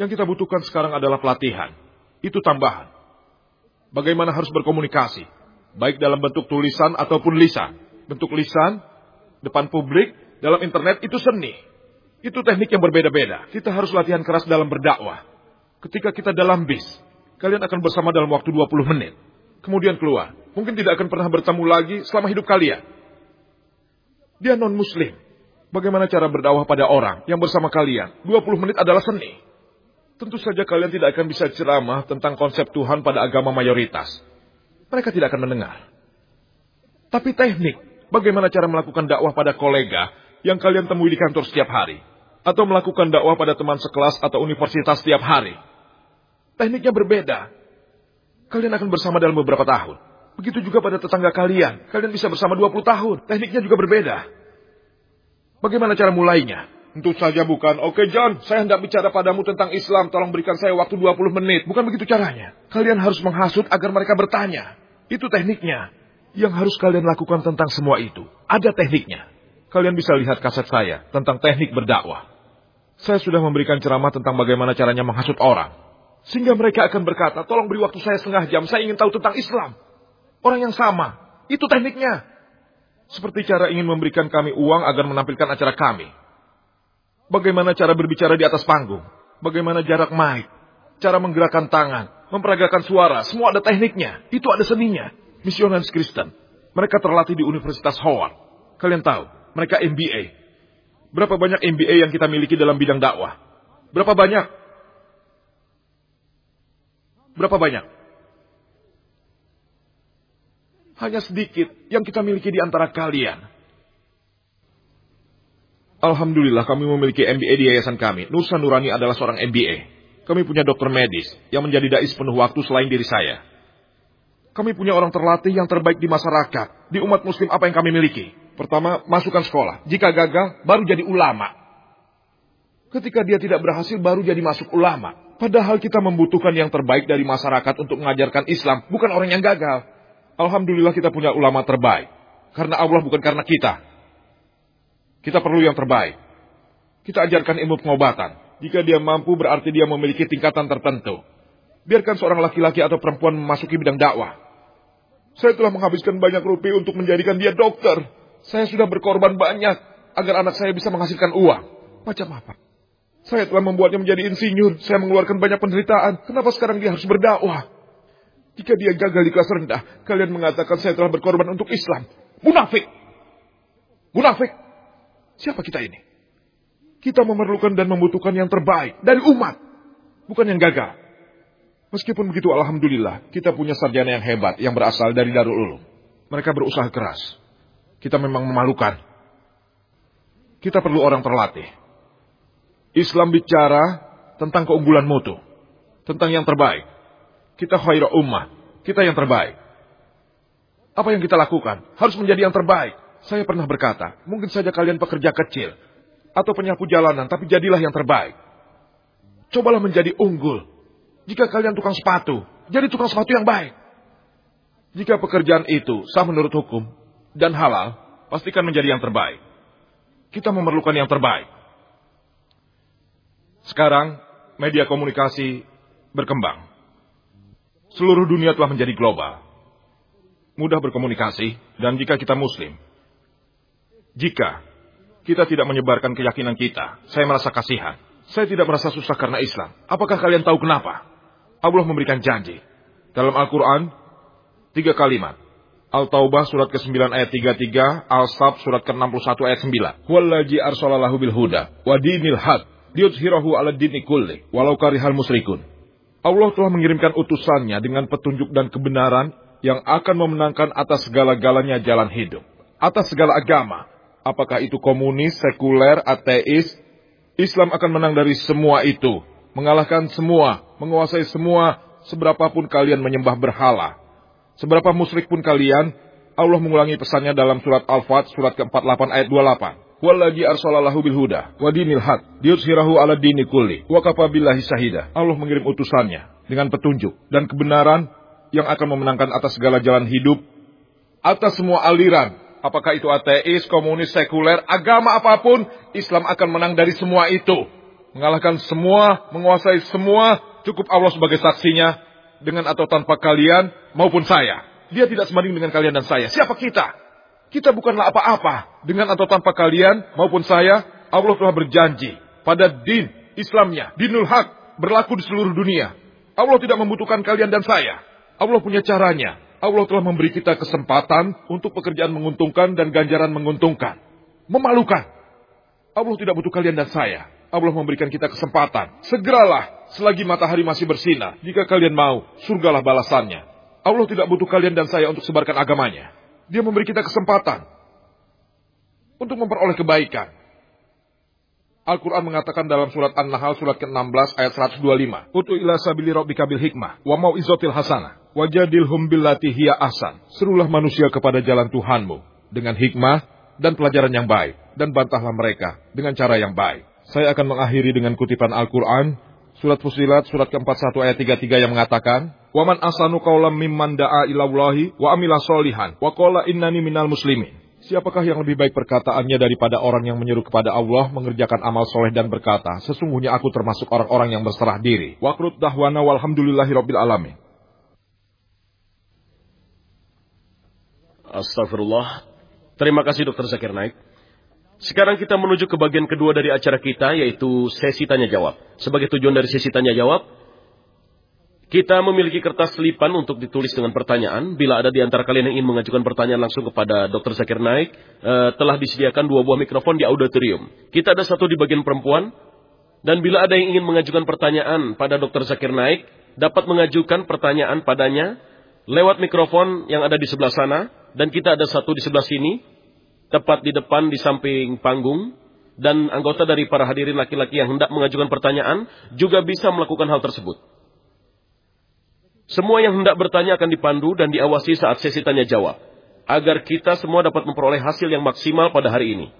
Yang kita butuhkan sekarang adalah pelatihan. Itu tambahan. Bagaimana harus berkomunikasi. Baik dalam bentuk tulisan ataupun lisan. Bentuk lisan, depan publik, dalam internet itu seni. Itu teknik yang berbeda-beda. Kita harus latihan keras dalam berdakwah. Ketika kita dalam bis, kalian akan bersama dalam waktu 20 menit. Kemudian keluar. Mungkin tidak akan pernah bertemu lagi selama hidup kalian. Dia non-muslim. Bagaimana cara berdakwah pada orang yang bersama kalian? 20 menit adalah seni. Tentu saja kalian tidak akan bisa ceramah tentang konsep Tuhan pada agama mayoritas. Mereka tidak akan mendengar. Tapi teknik, bagaimana cara melakukan dakwah pada kolega yang kalian temui di kantor setiap hari. Atau melakukan dakwah pada teman sekelas atau universitas setiap hari. Tekniknya berbeda. Kalian akan bersama dalam beberapa tahun. Begitu juga pada tetangga kalian. Kalian bisa bersama 20 tahun. Tekniknya juga berbeda. Bagaimana cara mulainya? Tentu saja bukan. Oke John, saya hendak bicara padamu tentang Islam. Tolong berikan saya waktu 20 menit. Bukan begitu caranya. Kalian harus menghasut agar mereka bertanya. Itu tekniknya. Yang harus kalian lakukan tentang semua itu. Ada tekniknya. Kalian bisa lihat kaset saya tentang teknik berdakwah. Saya sudah memberikan ceramah tentang bagaimana caranya menghasut orang. Sehingga mereka akan berkata, tolong beri waktu saya setengah jam. Saya ingin tahu tentang Islam. Orang yang sama. Itu tekniknya. Seperti cara ingin memberikan kami uang agar menampilkan acara kami. Bagaimana cara berbicara di atas panggung? Bagaimana jarak mic? Cara menggerakkan tangan, memperagakan suara, semua ada tekniknya. Itu ada seninya. Misionaris Kristen. Mereka terlatih di Universitas Howard. Kalian tahu, mereka MBA. Berapa banyak MBA yang kita miliki dalam bidang dakwah? Berapa banyak? Berapa banyak? Hanya sedikit yang kita miliki di antara kalian. Alhamdulillah kami memiliki MBA di yayasan kami. Nusa Nurani adalah seorang MBA. Kami punya dokter medis yang menjadi dais penuh waktu selain diri saya. Kami punya orang terlatih yang terbaik di masyarakat. Di umat muslim apa yang kami miliki? Pertama, masukkan sekolah. Jika gagal, baru jadi ulama. Ketika dia tidak berhasil, baru jadi masuk ulama. Padahal kita membutuhkan yang terbaik dari masyarakat untuk mengajarkan Islam, bukan orang yang gagal. Alhamdulillah kita punya ulama terbaik. Karena Allah bukan karena kita. Kita perlu yang terbaik. Kita ajarkan ilmu pengobatan. Jika dia mampu berarti dia memiliki tingkatan tertentu. Biarkan seorang laki-laki atau perempuan memasuki bidang dakwah. Saya telah menghabiskan banyak rupiah untuk menjadikan dia dokter. Saya sudah berkorban banyak agar anak saya bisa menghasilkan uang. Macam apa? Saya telah membuatnya menjadi insinyur. Saya mengeluarkan banyak penderitaan. Kenapa sekarang dia harus berdakwah? Jika dia gagal di kelas rendah, kalian mengatakan saya telah berkorban untuk Islam. Munafik! Munafik! Siapa kita ini? Kita memerlukan dan membutuhkan yang terbaik dari umat, bukan yang gagal. Meskipun begitu, alhamdulillah, kita punya sarjana yang hebat yang berasal dari Darul Ulum. Mereka berusaha keras. Kita memang memalukan. Kita perlu orang terlatih. Islam bicara tentang keunggulan mutu, tentang yang terbaik. Kita khairah ummah, kita yang terbaik. Apa yang kita lakukan harus menjadi yang terbaik. Saya pernah berkata, mungkin saja kalian pekerja kecil atau penyapu jalanan, tapi jadilah yang terbaik. Cobalah menjadi unggul. Jika kalian tukang sepatu, jadi tukang sepatu yang baik. Jika pekerjaan itu sah menurut hukum dan halal, pastikan menjadi yang terbaik. Kita memerlukan yang terbaik. Sekarang, media komunikasi berkembang. Seluruh dunia telah menjadi global. Mudah berkomunikasi, dan jika kita muslim, jika kita tidak menyebarkan keyakinan kita, saya merasa kasihan. Saya tidak merasa susah karena Islam. Apakah kalian tahu kenapa? Allah memberikan janji. Dalam Al-Quran, tiga kalimat. Al-Taubah surat ke-9 ayat 33, Al-Sab surat ke-61 ayat 9. Wallaji arsalallahu bil huda, wa dinil had, liyudhirahu ala dini kulli, walau karihal musrikun. Allah telah mengirimkan utusannya dengan petunjuk dan kebenaran yang akan memenangkan atas segala-galanya jalan hidup. Atas segala agama, apakah itu komunis, sekuler, ateis, Islam akan menang dari semua itu, mengalahkan semua, menguasai semua, seberapapun kalian menyembah berhala. Seberapa musyrik pun kalian, Allah mengulangi pesannya dalam surat Al-Fat, surat ke-48 ayat 28. Wallahi arsalallahu bil huda wa dinil haq liyudhhirahu ala dini kulli wa. Allah mengirim utusannya dengan petunjuk dan kebenaran yang akan memenangkan atas segala jalan hidup, atas semua aliran, Apakah itu ateis, komunis, sekuler, agama apa pun, Islam akan menang dari semua itu. mengalahkan semua, menguasai semua, cukup Allah sebagai saksinya, dengan atau tanpa kalian maupun saya. Dia tidak sebanding dengan kalian dan saya. Siapa kita? Kita bukanlah apa-apa. Dengan atau tanpa kalian maupun saya, Allah telah berjanji pada din Islamnya, dinul haq, berlaku di seluruh dunia. Allah tidak membutuhkan kalian dan saya. Allah punya caranya. Allah telah memberi kita kesempatan untuk pekerjaan menguntungkan dan ganjaran menguntungkan. Memalukan. Allah tidak butuh kalian dan saya. Allah memberikan kita kesempatan. Segeralah selagi matahari masih bersinar. Jika kalian mau, surgalah balasannya. Allah tidak butuh kalian dan saya untuk sebarkan agamanya. Dia memberi kita kesempatan untuk memperoleh kebaikan. Al-Quran mengatakan dalam surat An-Nahl surat ke-16 ayat 125. Utu ila sabili rabbika bil hikmah wa mau izotil hasanah wajadilhum billati hiya ahsan. Serulah manusia kepada jalan Tuhanmu dengan hikmah dan pelajaran yang baik dan bantahlah mereka dengan cara yang baik. Saya akan mengakhiri dengan kutipan Al-Quran, surat Fusilat, surat ke-41 ayat 33 yang mengatakan, Waman asanu kaulam mimman da'a ilallahi wa amila solihan, wa kola innani minal muslimin. Siapakah yang lebih baik perkataannya daripada orang yang menyeru kepada Allah mengerjakan amal soleh dan berkata, sesungguhnya aku termasuk orang-orang yang berserah diri. Wakrut dahwana walhamdulillahi rabbil alamin. Astagfirullah. Terima kasih Dokter Zakir Naik. Sekarang kita menuju ke bagian kedua dari acara kita, yaitu sesi tanya jawab. Sebagai tujuan dari sesi tanya jawab, kita memiliki kertas selipan untuk ditulis dengan pertanyaan. Bila ada di antara kalian yang ingin mengajukan pertanyaan langsung kepada Dr. Zakir Naik, eh, telah disediakan dua buah mikrofon di auditorium. Kita ada satu di bagian perempuan, dan bila ada yang ingin mengajukan pertanyaan pada Dr. Zakir Naik, dapat mengajukan pertanyaan padanya lewat mikrofon yang ada di sebelah sana, dan kita ada satu di sebelah sini tepat di depan di samping panggung dan anggota dari para hadirin laki-laki yang hendak mengajukan pertanyaan juga bisa melakukan hal tersebut. Semua yang hendak bertanya akan dipandu dan diawasi saat sesi tanya jawab agar kita semua dapat memperoleh hasil yang maksimal pada hari ini.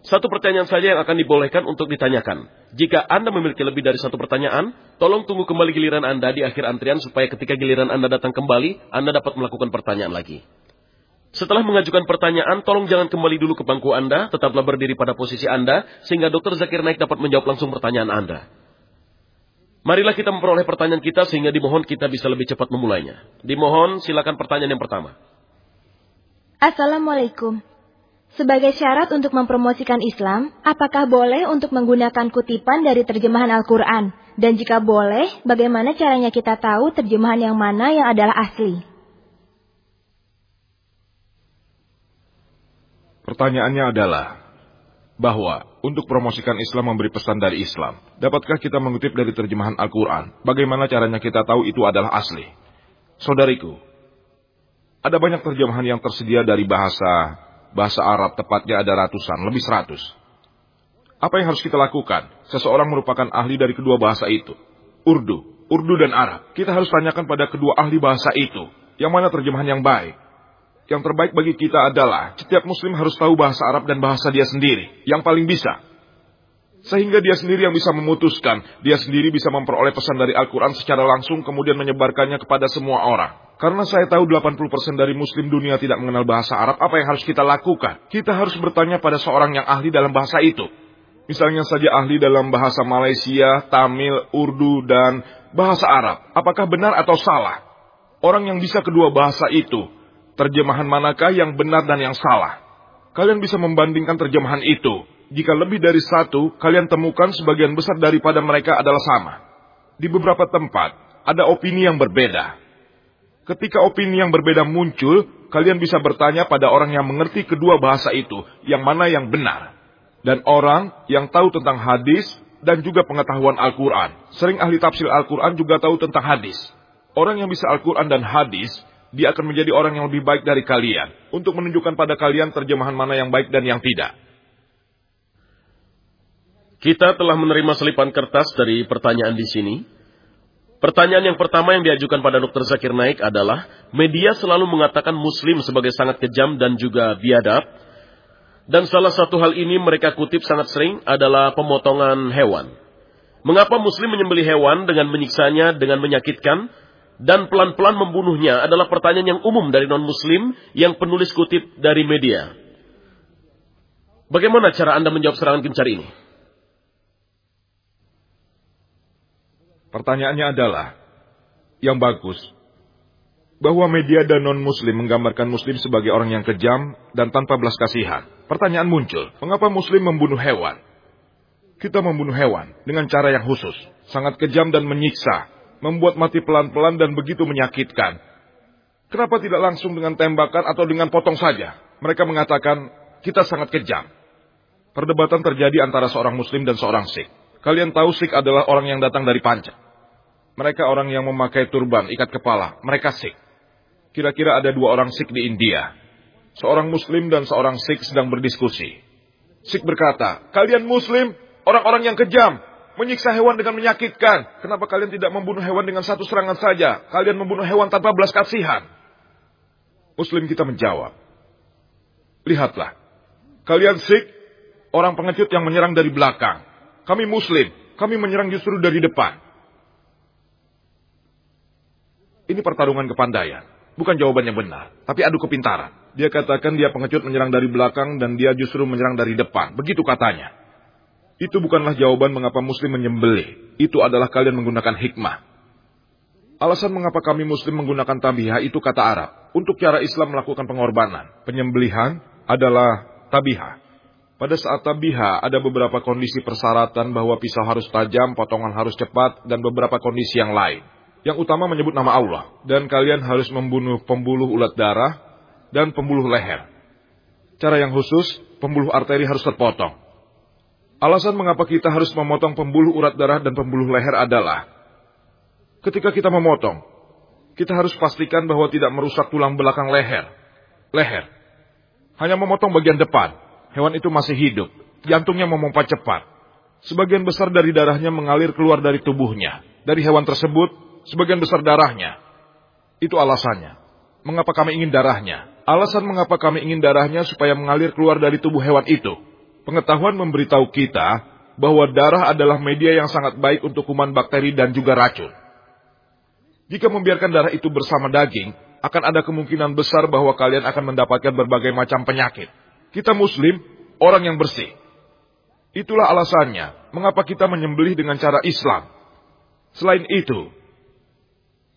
Satu pertanyaan saja yang akan dibolehkan untuk ditanyakan. Jika Anda memiliki lebih dari satu pertanyaan, tolong tunggu kembali giliran Anda di akhir antrian supaya ketika giliran Anda datang kembali, Anda dapat melakukan pertanyaan lagi. Setelah mengajukan pertanyaan, tolong jangan kembali dulu ke bangku Anda, tetaplah berdiri pada posisi Anda, sehingga Dr. Zakir Naik dapat menjawab langsung pertanyaan Anda. Marilah kita memperoleh pertanyaan kita sehingga dimohon kita bisa lebih cepat memulainya. Dimohon silakan pertanyaan yang pertama. Assalamualaikum. Sebagai syarat untuk mempromosikan Islam, apakah boleh untuk menggunakan kutipan dari terjemahan Al-Quran? Dan jika boleh, bagaimana caranya kita tahu terjemahan yang mana yang adalah asli? Pertanyaannya adalah bahwa untuk promosikan Islam memberi pesan dari Islam, dapatkah kita mengutip dari terjemahan Al-Quran? Bagaimana caranya kita tahu itu adalah asli? Saudariku, ada banyak terjemahan yang tersedia dari bahasa bahasa Arab, tepatnya ada ratusan, lebih seratus. Apa yang harus kita lakukan? Seseorang merupakan ahli dari kedua bahasa itu. Urdu, Urdu dan Arab. Kita harus tanyakan pada kedua ahli bahasa itu. Yang mana terjemahan yang baik? Yang terbaik bagi kita adalah setiap muslim harus tahu bahasa Arab dan bahasa dia sendiri, yang paling bisa. Sehingga dia sendiri yang bisa memutuskan, dia sendiri bisa memperoleh pesan dari Al-Quran secara langsung kemudian menyebarkannya kepada semua orang. Karena saya tahu 80% dari muslim dunia tidak mengenal bahasa Arab, apa yang harus kita lakukan? Kita harus bertanya pada seorang yang ahli dalam bahasa itu. Misalnya saja ahli dalam bahasa Malaysia, Tamil, Urdu, dan bahasa Arab. Apakah benar atau salah? Orang yang bisa kedua bahasa itu, terjemahan manakah yang benar dan yang salah. Kalian bisa membandingkan terjemahan itu. Jika lebih dari satu, kalian temukan sebagian besar daripada mereka adalah sama. Di beberapa tempat, ada opini yang berbeda. Ketika opini yang berbeda muncul, kalian bisa bertanya pada orang yang mengerti kedua bahasa itu, yang mana yang benar. Dan orang yang tahu tentang hadis dan juga pengetahuan Al-Quran. Sering ahli tafsir Al-Quran juga tahu tentang hadis. Orang yang bisa Al-Quran dan hadis dia akan menjadi orang yang lebih baik dari kalian untuk menunjukkan pada kalian terjemahan mana yang baik dan yang tidak. Kita telah menerima selipan kertas dari pertanyaan di sini. Pertanyaan yang pertama yang diajukan pada Dr. Zakir Naik adalah, media selalu mengatakan muslim sebagai sangat kejam dan juga biadab. Dan salah satu hal ini mereka kutip sangat sering adalah pemotongan hewan. Mengapa muslim menyembelih hewan dengan menyiksanya, dengan menyakitkan, dan pelan-pelan membunuhnya adalah pertanyaan yang umum dari non-muslim yang penulis kutip dari media. Bagaimana cara Anda menjawab serangan gencar ini? Pertanyaannya adalah, yang bagus, bahwa media dan non-muslim menggambarkan muslim sebagai orang yang kejam dan tanpa belas kasihan. Pertanyaan muncul, mengapa muslim membunuh hewan? Kita membunuh hewan dengan cara yang khusus, sangat kejam dan menyiksa, membuat mati pelan-pelan dan begitu menyakitkan. Kenapa tidak langsung dengan tembakan atau dengan potong saja? Mereka mengatakan, kita sangat kejam. Perdebatan terjadi antara seorang muslim dan seorang sikh. Kalian tahu sikh adalah orang yang datang dari panca. Mereka orang yang memakai turban, ikat kepala. Mereka sikh. Kira-kira ada dua orang sikh di India. Seorang muslim dan seorang sikh sedang berdiskusi. Sikh berkata, kalian muslim Orang-orang yang kejam, menyiksa hewan dengan menyakitkan. Kenapa kalian tidak membunuh hewan dengan satu serangan saja? Kalian membunuh hewan tanpa belas kasihan. Muslim kita menjawab, Lihatlah, kalian Sikh, orang pengecut yang menyerang dari belakang. Kami Muslim, kami menyerang justru dari depan. Ini pertarungan kepandaian, bukan jawaban yang benar, tapi adu kepintaran. Dia katakan dia pengecut menyerang dari belakang dan dia justru menyerang dari depan. Begitu katanya. Itu bukanlah jawaban mengapa muslim menyembelih. Itu adalah kalian menggunakan hikmah. Alasan mengapa kami muslim menggunakan tabiha itu kata Arab. Untuk cara Islam melakukan pengorbanan. Penyembelihan adalah tabiha. Pada saat tabiha ada beberapa kondisi persyaratan bahwa pisau harus tajam, potongan harus cepat, dan beberapa kondisi yang lain. Yang utama menyebut nama Allah. Dan kalian harus membunuh pembuluh ulat darah dan pembuluh leher. Cara yang khusus, pembuluh arteri harus terpotong. Alasan mengapa kita harus memotong pembuluh urat darah dan pembuluh leher adalah ketika kita memotong, kita harus pastikan bahwa tidak merusak tulang belakang leher. Leher. Hanya memotong bagian depan. Hewan itu masih hidup. Jantungnya memompa cepat. Sebagian besar dari darahnya mengalir keluar dari tubuhnya. Dari hewan tersebut, sebagian besar darahnya. Itu alasannya. Mengapa kami ingin darahnya? Alasan mengapa kami ingin darahnya supaya mengalir keluar dari tubuh hewan itu Pengetahuan memberitahu kita bahwa darah adalah media yang sangat baik untuk kuman bakteri dan juga racun. Jika membiarkan darah itu bersama daging, akan ada kemungkinan besar bahwa kalian akan mendapatkan berbagai macam penyakit. Kita muslim, orang yang bersih. Itulah alasannya mengapa kita menyembelih dengan cara Islam. Selain itu,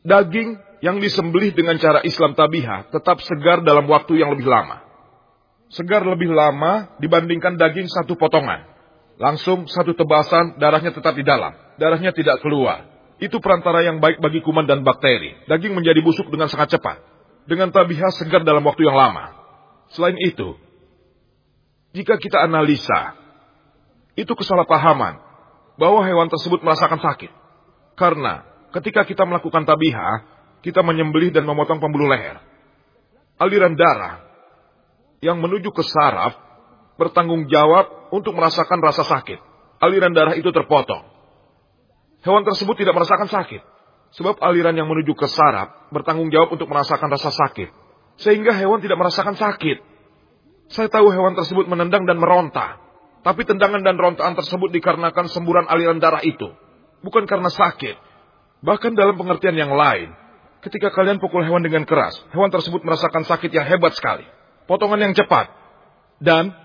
daging yang disembelih dengan cara Islam tabiha tetap segar dalam waktu yang lebih lama segar lebih lama dibandingkan daging satu potongan. Langsung satu tebasan, darahnya tetap di dalam. Darahnya tidak keluar. Itu perantara yang baik bagi kuman dan bakteri. Daging menjadi busuk dengan sangat cepat. Dengan tabiha segar dalam waktu yang lama. Selain itu, jika kita analisa, itu kesalahpahaman bahwa hewan tersebut merasakan sakit. Karena ketika kita melakukan tabiha, kita menyembelih dan memotong pembuluh leher. Aliran darah yang menuju ke saraf bertanggung jawab untuk merasakan rasa sakit. Aliran darah itu terpotong. Hewan tersebut tidak merasakan sakit. Sebab aliran yang menuju ke saraf bertanggung jawab untuk merasakan rasa sakit. Sehingga hewan tidak merasakan sakit. Saya tahu hewan tersebut menendang dan meronta. Tapi tendangan dan rontaan tersebut dikarenakan semburan aliran darah itu. Bukan karena sakit. Bahkan dalam pengertian yang lain. Ketika kalian pukul hewan dengan keras, hewan tersebut merasakan sakit yang hebat sekali potongan yang cepat, dan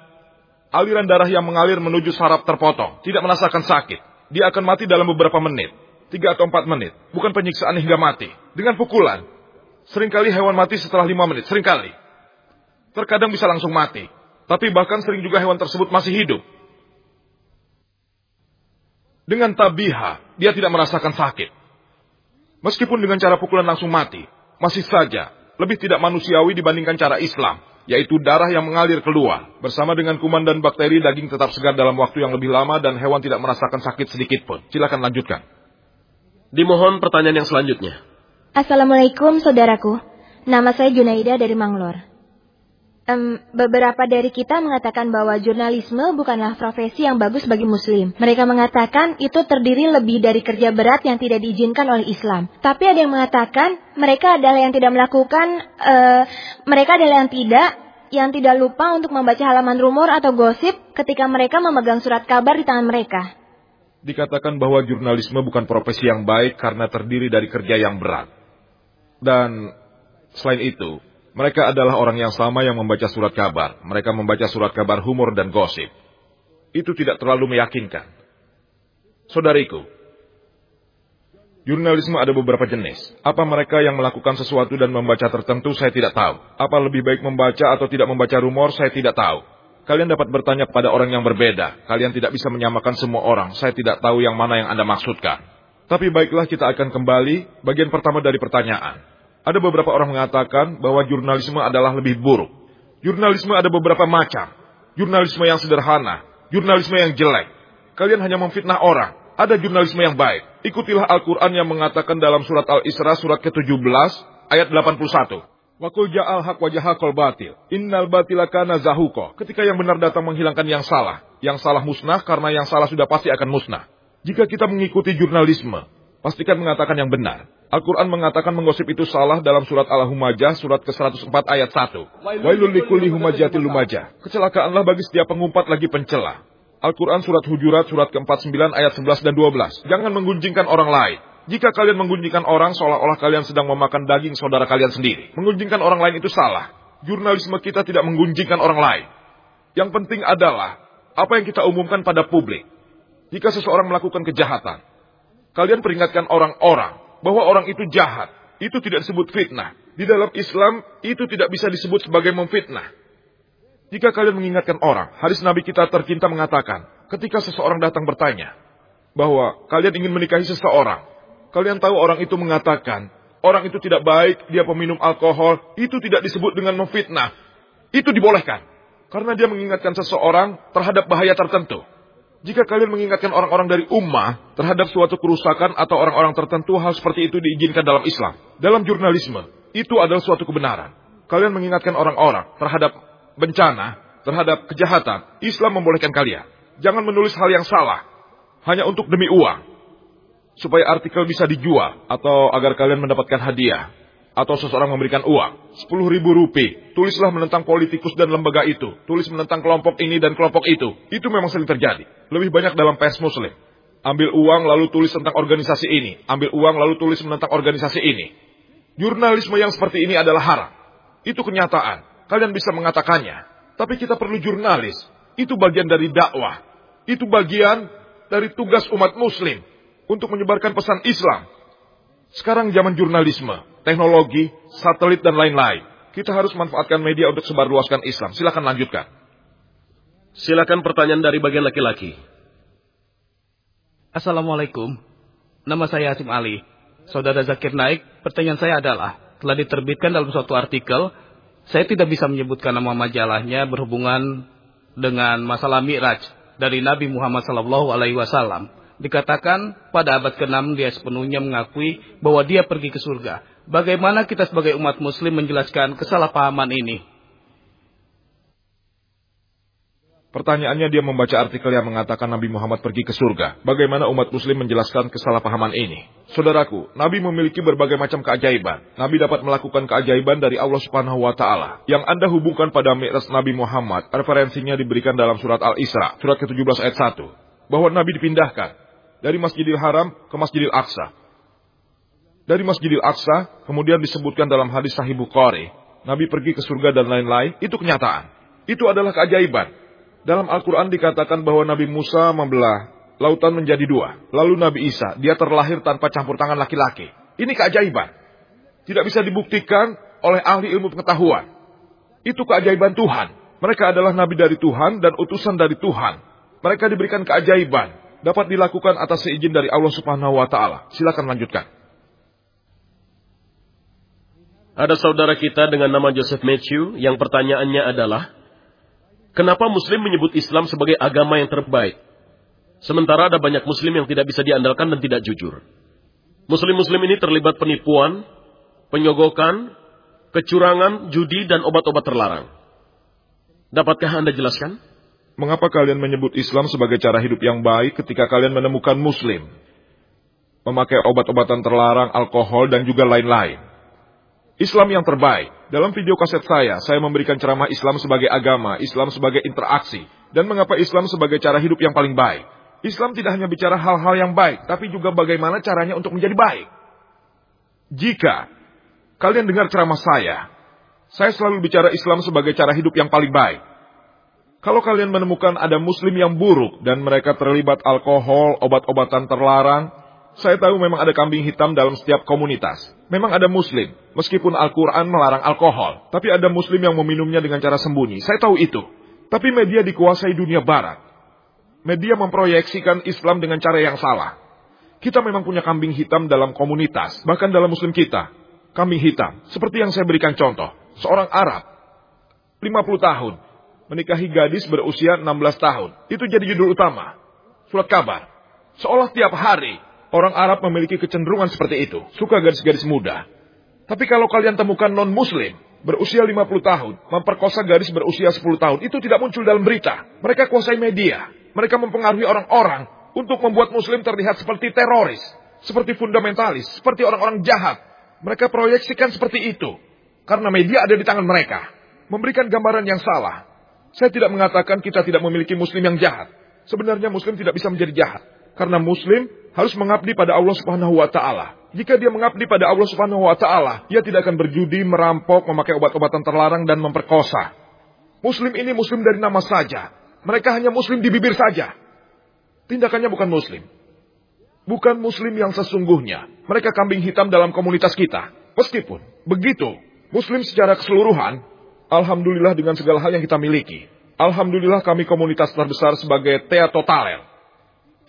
aliran darah yang mengalir menuju saraf terpotong, tidak merasakan sakit. Dia akan mati dalam beberapa menit, tiga atau empat menit, bukan penyiksaan hingga mati. Dengan pukulan, sering kali hewan mati setelah lima menit, sering kali. Terkadang bisa langsung mati, tapi bahkan sering juga hewan tersebut masih hidup. Dengan tabiha, dia tidak merasakan sakit. Meskipun dengan cara pukulan langsung mati, masih saja lebih tidak manusiawi dibandingkan cara Islam yaitu darah yang mengalir keluar. Bersama dengan kuman dan bakteri, daging tetap segar dalam waktu yang lebih lama dan hewan tidak merasakan sakit sedikit pun. Silakan lanjutkan. Dimohon pertanyaan yang selanjutnya. Assalamualaikum saudaraku. Nama saya Junaida dari Manglor. Um, beberapa dari kita mengatakan bahwa jurnalisme bukanlah profesi yang bagus bagi muslim. Mereka mengatakan itu terdiri lebih dari kerja berat yang tidak diizinkan oleh Islam. Tapi ada yang mengatakan mereka adalah yang tidak melakukan, uh, mereka adalah yang tidak, yang tidak lupa untuk membaca halaman rumor atau gosip ketika mereka memegang surat kabar di tangan mereka. Dikatakan bahwa jurnalisme bukan profesi yang baik karena terdiri dari kerja yang berat. Dan selain itu, mereka adalah orang yang sama yang membaca surat kabar. Mereka membaca surat kabar humor dan gosip. Itu tidak terlalu meyakinkan. Saudariku, Jurnalisme ada beberapa jenis. Apa mereka yang melakukan sesuatu dan membaca tertentu, saya tidak tahu. Apa lebih baik membaca atau tidak membaca rumor, saya tidak tahu. Kalian dapat bertanya pada orang yang berbeda. Kalian tidak bisa menyamakan semua orang. Saya tidak tahu yang mana yang Anda maksudkan. Tapi baiklah kita akan kembali bagian pertama dari pertanyaan. Ada beberapa orang mengatakan bahwa jurnalisme adalah lebih buruk. Jurnalisme ada beberapa macam. Jurnalisme yang sederhana, jurnalisme yang jelek. Kalian hanya memfitnah orang ada jurnalisme yang baik. Ikutilah Al-Quran yang mengatakan dalam surat Al-Isra surat ke-17 ayat 81. Wakul ja'al hak wajah kol batil. Innal batila kana zahuko. Ketika yang benar datang menghilangkan yang salah. Yang salah musnah karena yang salah sudah pasti akan musnah. Jika kita mengikuti jurnalisme, pastikan mengatakan yang benar. Al-Quran mengatakan menggosip itu salah dalam surat Al-Humajah surat ke-104 ayat 1. Wailul likulli humajatil lumajah. Kecelakaanlah bagi setiap pengumpat lagi pencela. Al-Quran surat Hujurat surat ke-49 ayat 11 dan 12. Jangan menggunjingkan orang lain. Jika kalian menggunjingkan orang seolah-olah kalian sedang memakan daging saudara kalian sendiri. Menggunjingkan orang lain itu salah. Jurnalisme kita tidak menggunjingkan orang lain. Yang penting adalah apa yang kita umumkan pada publik. Jika seseorang melakukan kejahatan, kalian peringatkan orang-orang bahwa orang itu jahat. Itu tidak disebut fitnah. Di dalam Islam, itu tidak bisa disebut sebagai memfitnah. Jika kalian mengingatkan orang, hadis Nabi kita tercinta mengatakan, ketika seseorang datang bertanya, bahwa kalian ingin menikahi seseorang, kalian tahu orang itu mengatakan, orang itu tidak baik, dia peminum alkohol, itu tidak disebut dengan memfitnah. Itu dibolehkan. Karena dia mengingatkan seseorang terhadap bahaya tertentu. Jika kalian mengingatkan orang-orang dari ummah terhadap suatu kerusakan atau orang-orang tertentu, hal seperti itu diizinkan dalam Islam. Dalam jurnalisme, itu adalah suatu kebenaran. Kalian mengingatkan orang-orang terhadap bencana, terhadap kejahatan, Islam membolehkan kalian. Jangan menulis hal yang salah, hanya untuk demi uang. Supaya artikel bisa dijual, atau agar kalian mendapatkan hadiah. Atau seseorang memberikan uang, 10 ribu rupiah. Tulislah menentang politikus dan lembaga itu. Tulis menentang kelompok ini dan kelompok itu. Itu memang sering terjadi. Lebih banyak dalam pers muslim. Ambil uang lalu tulis tentang organisasi ini. Ambil uang lalu tulis menentang organisasi ini. Jurnalisme yang seperti ini adalah haram. Itu kenyataan. Kalian bisa mengatakannya. Tapi kita perlu jurnalis. Itu bagian dari dakwah. Itu bagian dari tugas umat muslim. Untuk menyebarkan pesan Islam. Sekarang zaman jurnalisme, teknologi, satelit, dan lain-lain. Kita harus manfaatkan media untuk sebarluaskan Islam. Silakan lanjutkan. Silakan pertanyaan dari bagian laki-laki. Assalamualaikum. Nama saya Asim Ali. Saudara Zakir Naik, pertanyaan saya adalah, telah diterbitkan dalam suatu artikel saya tidak bisa menyebutkan nama majalahnya berhubungan dengan masalah Mi'raj dari Nabi Muhammad Sallallahu Alaihi Wasallam. Dikatakan pada abad ke-6 dia sepenuhnya mengakui bahwa dia pergi ke surga. Bagaimana kita sebagai umat muslim menjelaskan kesalahpahaman ini? Pertanyaannya dia membaca artikel yang mengatakan Nabi Muhammad pergi ke surga. Bagaimana umat muslim menjelaskan kesalahpahaman ini? Saudaraku, Nabi memiliki berbagai macam keajaiban. Nabi dapat melakukan keajaiban dari Allah Subhanahu wa taala. Yang Anda hubungkan pada Mi'raj Nabi Muhammad, referensinya diberikan dalam surat Al-Isra, surat ke-17 ayat 1. Bahwa Nabi dipindahkan dari Masjidil Haram ke Masjidil Aqsa. Dari Masjidil Aqsa kemudian disebutkan dalam hadis Sahih Bukhari, Nabi pergi ke surga dan lain-lain, itu kenyataan. Itu adalah keajaiban. Dalam Al-Quran dikatakan bahwa Nabi Musa membelah lautan menjadi dua. Lalu Nabi Isa, dia terlahir tanpa campur tangan laki-laki. Ini keajaiban. Tidak bisa dibuktikan oleh ahli ilmu pengetahuan. Itu keajaiban Tuhan. Mereka adalah nabi dari Tuhan dan utusan dari Tuhan. Mereka diberikan keajaiban. Dapat dilakukan atas seizin dari Allah subhanahu wa ta'ala. Silakan lanjutkan. Ada saudara kita dengan nama Joseph Matthew yang pertanyaannya adalah, Kenapa Muslim menyebut Islam sebagai agama yang terbaik? Sementara ada banyak Muslim yang tidak bisa diandalkan dan tidak jujur. Muslim-Muslim ini terlibat penipuan, penyogokan, kecurangan, judi, dan obat-obat terlarang. Dapatkah Anda jelaskan? Mengapa kalian menyebut Islam sebagai cara hidup yang baik ketika kalian menemukan Muslim? Memakai obat-obatan terlarang, alkohol, dan juga lain-lain. Islam yang terbaik. Dalam video kaset saya, saya memberikan ceramah Islam sebagai agama, Islam sebagai interaksi, dan mengapa Islam sebagai cara hidup yang paling baik. Islam tidak hanya bicara hal-hal yang baik, tapi juga bagaimana caranya untuk menjadi baik. Jika kalian dengar ceramah saya, saya selalu bicara Islam sebagai cara hidup yang paling baik. Kalau kalian menemukan ada muslim yang buruk dan mereka terlibat alkohol, obat-obatan terlarang, Saya tahu memang ada kambing hitam dalam setiap komunitas. Memang ada muslim, meskipun Al-Quran melarang alkohol. Tapi ada muslim yang meminumnya dengan cara sembunyi. Saya tahu itu. Tapi media dikuasai dunia barat. Media memproyeksikan Islam dengan cara yang salah. Kita memang punya kambing hitam dalam komunitas, bahkan dalam muslim kita. Kambing hitam, seperti yang saya berikan contoh. Seorang Arab, 50 tahun, menikahi gadis berusia 16 tahun. Itu jadi judul utama. Surat kabar. Seolah tiap hari Orang Arab memiliki kecenderungan seperti itu. Suka gadis-gadis muda. Tapi kalau kalian temukan non-muslim, berusia 50 tahun, memperkosa gadis berusia 10 tahun, itu tidak muncul dalam berita. Mereka kuasai media. Mereka mempengaruhi orang-orang untuk membuat muslim terlihat seperti teroris, seperti fundamentalis, seperti orang-orang jahat. Mereka proyeksikan seperti itu. Karena media ada di tangan mereka. Memberikan gambaran yang salah. Saya tidak mengatakan kita tidak memiliki muslim yang jahat. Sebenarnya muslim tidak bisa menjadi jahat. Karena muslim harus mengabdi pada Allah Subhanahu wa taala. Jika dia mengabdi pada Allah Subhanahu wa taala, dia tidak akan berjudi, merampok, memakai obat-obatan terlarang dan memperkosa. Muslim ini muslim dari nama saja. Mereka hanya muslim di bibir saja. Tindakannya bukan muslim. Bukan muslim yang sesungguhnya. Mereka kambing hitam dalam komunitas kita. Meskipun begitu, muslim secara keseluruhan, alhamdulillah dengan segala hal yang kita miliki. Alhamdulillah kami komunitas terbesar sebagai Tea Totaler.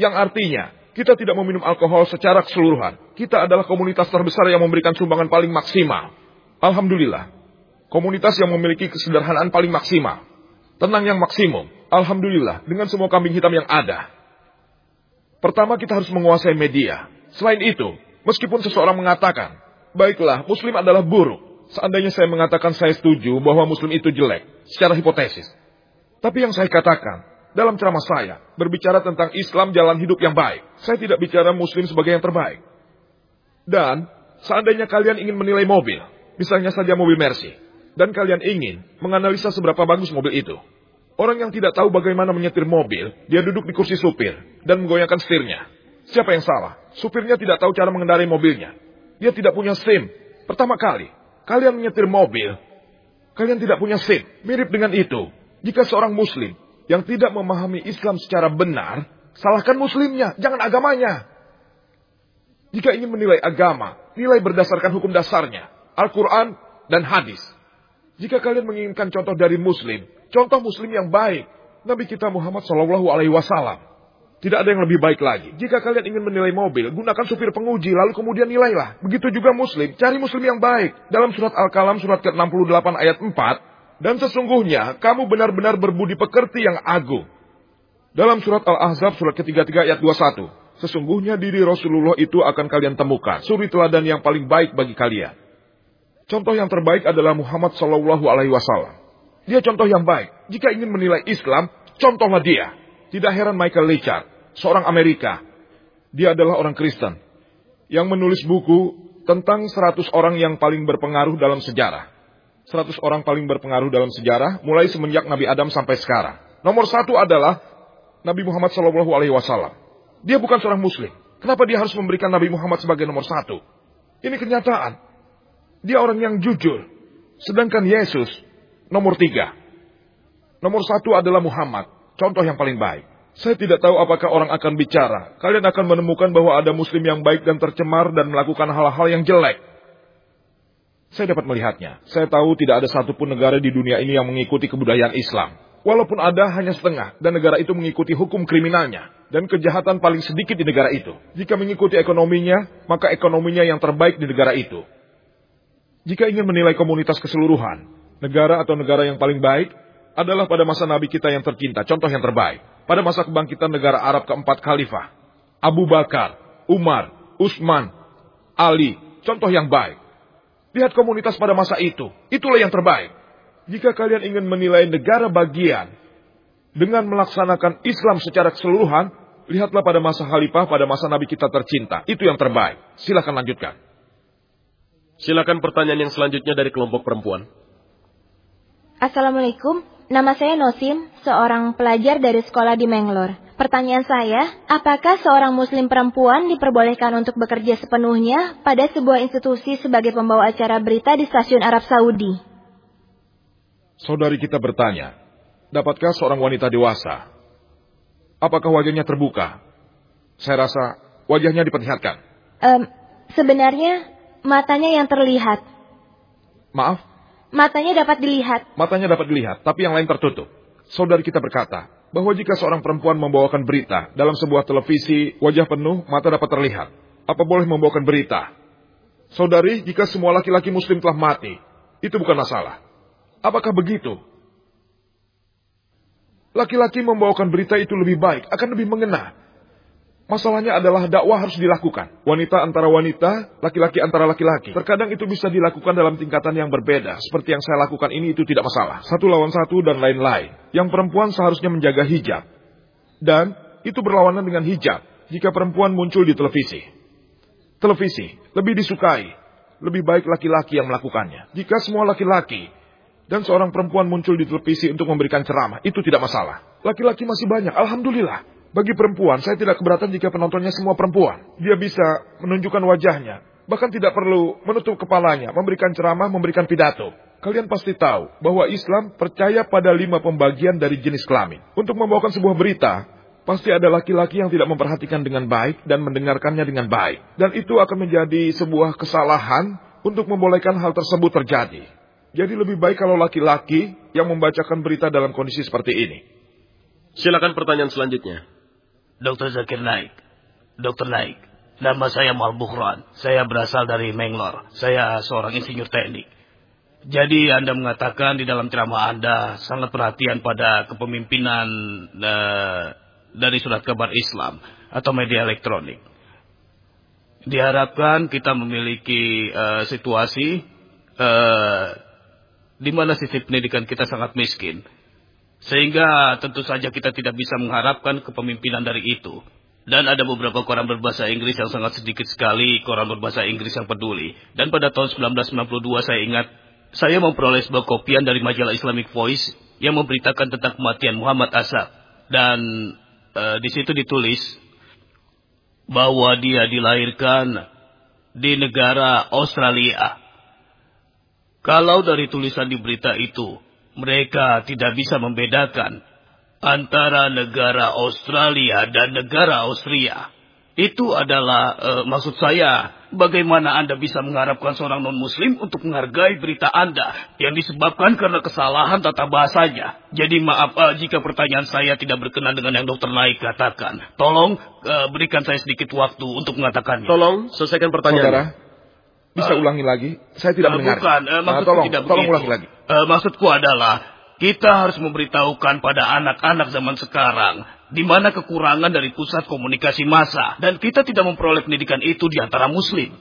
Yang artinya, kita tidak meminum alkohol secara keseluruhan. Kita adalah komunitas terbesar yang memberikan sumbangan paling maksimal. Alhamdulillah. Komunitas yang memiliki kesederhanaan paling maksimal. Tenang yang maksimum. Alhamdulillah. Dengan semua kambing hitam yang ada. Pertama kita harus menguasai media. Selain itu, meskipun seseorang mengatakan, baiklah, muslim adalah buruk. Seandainya saya mengatakan saya setuju bahwa muslim itu jelek, secara hipotesis. Tapi yang saya katakan, dalam ceramah saya berbicara tentang Islam jalan hidup yang baik. Saya tidak bicara muslim sebagai yang terbaik. Dan seandainya kalian ingin menilai mobil, misalnya saja mobil Mercy, dan kalian ingin menganalisa seberapa bagus mobil itu. Orang yang tidak tahu bagaimana menyetir mobil, dia duduk di kursi supir dan menggoyangkan setirnya. Siapa yang salah? Supirnya tidak tahu cara mengendarai mobilnya. Dia tidak punya SIM. Pertama kali, kalian menyetir mobil, kalian tidak punya SIM. Mirip dengan itu. Jika seorang muslim yang tidak memahami Islam secara benar, salahkan muslimnya, jangan agamanya. Jika ingin menilai agama, nilai berdasarkan hukum dasarnya, Al-Quran dan hadis. Jika kalian menginginkan contoh dari muslim, contoh muslim yang baik, Nabi kita Muhammad Shallallahu Alaihi Wasallam. Tidak ada yang lebih baik lagi. Jika kalian ingin menilai mobil, gunakan supir penguji, lalu kemudian nilailah. Begitu juga muslim, cari muslim yang baik. Dalam surat Al-Kalam surat ke-68 ayat 4, dan sesungguhnya kamu benar-benar berbudi pekerti yang agung. Dalam surat Al-Ahzab surat ke-33 ayat 21. Sesungguhnya diri Rasulullah itu akan kalian temukan. Suri teladan yang paling baik bagi kalian. Contoh yang terbaik adalah Muhammad Sallallahu Alaihi Wasallam. Dia contoh yang baik. Jika ingin menilai Islam, contohlah dia. Tidak heran Michael Richard, seorang Amerika. Dia adalah orang Kristen. Yang menulis buku tentang 100 orang yang paling berpengaruh dalam sejarah. 100 orang paling berpengaruh dalam sejarah, mulai semenjak Nabi Adam sampai sekarang. Nomor satu adalah Nabi Muhammad Shallallahu Alaihi Wasallam. Dia bukan seorang Muslim. Kenapa dia harus memberikan Nabi Muhammad sebagai nomor satu? Ini kenyataan. Dia orang yang jujur. Sedangkan Yesus nomor tiga. Nomor satu adalah Muhammad. Contoh yang paling baik. Saya tidak tahu apakah orang akan bicara. Kalian akan menemukan bahwa ada muslim yang baik dan tercemar dan melakukan hal-hal yang jelek. Saya dapat melihatnya. Saya tahu tidak ada satupun negara di dunia ini yang mengikuti kebudayaan Islam. Walaupun ada hanya setengah, dan negara itu mengikuti hukum kriminalnya, dan kejahatan paling sedikit di negara itu. Jika mengikuti ekonominya, maka ekonominya yang terbaik di negara itu. Jika ingin menilai komunitas keseluruhan, negara atau negara yang paling baik adalah pada masa Nabi kita yang tercinta, contoh yang terbaik. Pada masa kebangkitan negara Arab keempat khalifah, Abu Bakar, Umar, Utsman, Ali, contoh yang baik. Lihat komunitas pada masa itu. Itulah yang terbaik. Jika kalian ingin menilai negara bagian dengan melaksanakan Islam secara keseluruhan, lihatlah pada masa khalifah, pada masa Nabi kita tercinta. Itu yang terbaik. Silakan lanjutkan. Silakan pertanyaan yang selanjutnya dari kelompok perempuan. Assalamualaikum, nama saya Nosim, seorang pelajar dari sekolah di Manglore. Pertanyaan saya, apakah seorang muslim perempuan diperbolehkan untuk bekerja sepenuhnya pada sebuah institusi sebagai pembawa acara berita di stasiun Arab Saudi? Saudari kita bertanya, dapatkah seorang wanita dewasa? Apakah wajahnya terbuka? Saya rasa Wajahnya diperlihatkan. Um, sebenarnya matanya yang terlihat. Maaf? Matanya dapat dilihat. Matanya dapat dilihat, tapi yang lain tertutup. Saudari kita berkata bahwa jika seorang perempuan membawakan berita dalam sebuah televisi, wajah penuh, mata dapat terlihat. Apa boleh membawakan berita? Saudari, jika semua laki-laki muslim telah mati, itu bukan masalah. Apakah begitu? Laki-laki membawakan berita itu lebih baik, akan lebih mengena. Masalahnya adalah dakwah harus dilakukan. Wanita antara wanita, laki-laki antara laki-laki. Terkadang itu bisa dilakukan dalam tingkatan yang berbeda. Seperti yang saya lakukan ini itu tidak masalah. Satu lawan satu dan lain-lain. Yang perempuan seharusnya menjaga hijab. Dan itu berlawanan dengan hijab jika perempuan muncul di televisi. Televisi lebih disukai. Lebih baik laki-laki yang melakukannya. Jika semua laki-laki dan seorang perempuan muncul di televisi untuk memberikan ceramah, itu tidak masalah. Laki-laki masih banyak, alhamdulillah. Bagi perempuan, saya tidak keberatan jika penontonnya semua perempuan. Dia bisa menunjukkan wajahnya, bahkan tidak perlu menutup kepalanya, memberikan ceramah, memberikan pidato. Kalian pasti tahu bahwa Islam percaya pada lima pembagian dari jenis kelamin. Untuk membawakan sebuah berita, pasti ada laki-laki yang tidak memperhatikan dengan baik dan mendengarkannya dengan baik. Dan itu akan menjadi sebuah kesalahan untuk membolehkan hal tersebut terjadi. Jadi lebih baik kalau laki-laki yang membacakan berita dalam kondisi seperti ini. Silakan pertanyaan selanjutnya. Dr. Zakir Naik. Dr. Naik. Nama saya Mal Bukhran. Saya berasal dari Menglor. Saya seorang insinyur teknik. Jadi Anda mengatakan di dalam ceramah Anda sangat perhatian pada kepemimpinan uh, dari surat kabar Islam atau media elektronik. Diharapkan kita memiliki uh, situasi uh, di mana sisi pendidikan kita sangat miskin sehingga tentu saja kita tidak bisa mengharapkan kepemimpinan dari itu. Dan ada beberapa koran berbahasa Inggris yang sangat sedikit sekali koran berbahasa Inggris yang peduli. Dan pada tahun 1992 saya ingat, saya memperoleh sebuah kopian dari majalah Islamic Voice yang memberitakan tentang kematian Muhammad Asad. Dan e, di situ ditulis bahwa dia dilahirkan di negara Australia. Kalau dari tulisan di berita itu mereka tidak bisa membedakan antara negara Australia dan negara Austria. Itu adalah e, maksud saya, bagaimana Anda bisa mengharapkan seorang non-muslim untuk menghargai berita Anda yang disebabkan karena kesalahan tata bahasanya. Jadi maaf e, jika pertanyaan saya tidak berkenan dengan yang dokter Naik katakan. Tolong e, berikan saya sedikit waktu untuk mengatakannya. Tolong selesaikan pertanyaan. Saudara, bisa uh, ulangi lagi? Saya tidak uh, mendengar. Bukan, uh, maksudku nah, tolong, tidak tolong begitu. ulangi lagi. Uh, maksudku adalah kita harus memberitahukan pada anak-anak zaman sekarang di mana kekurangan dari pusat komunikasi massa dan kita tidak memperoleh pendidikan itu di antara muslim.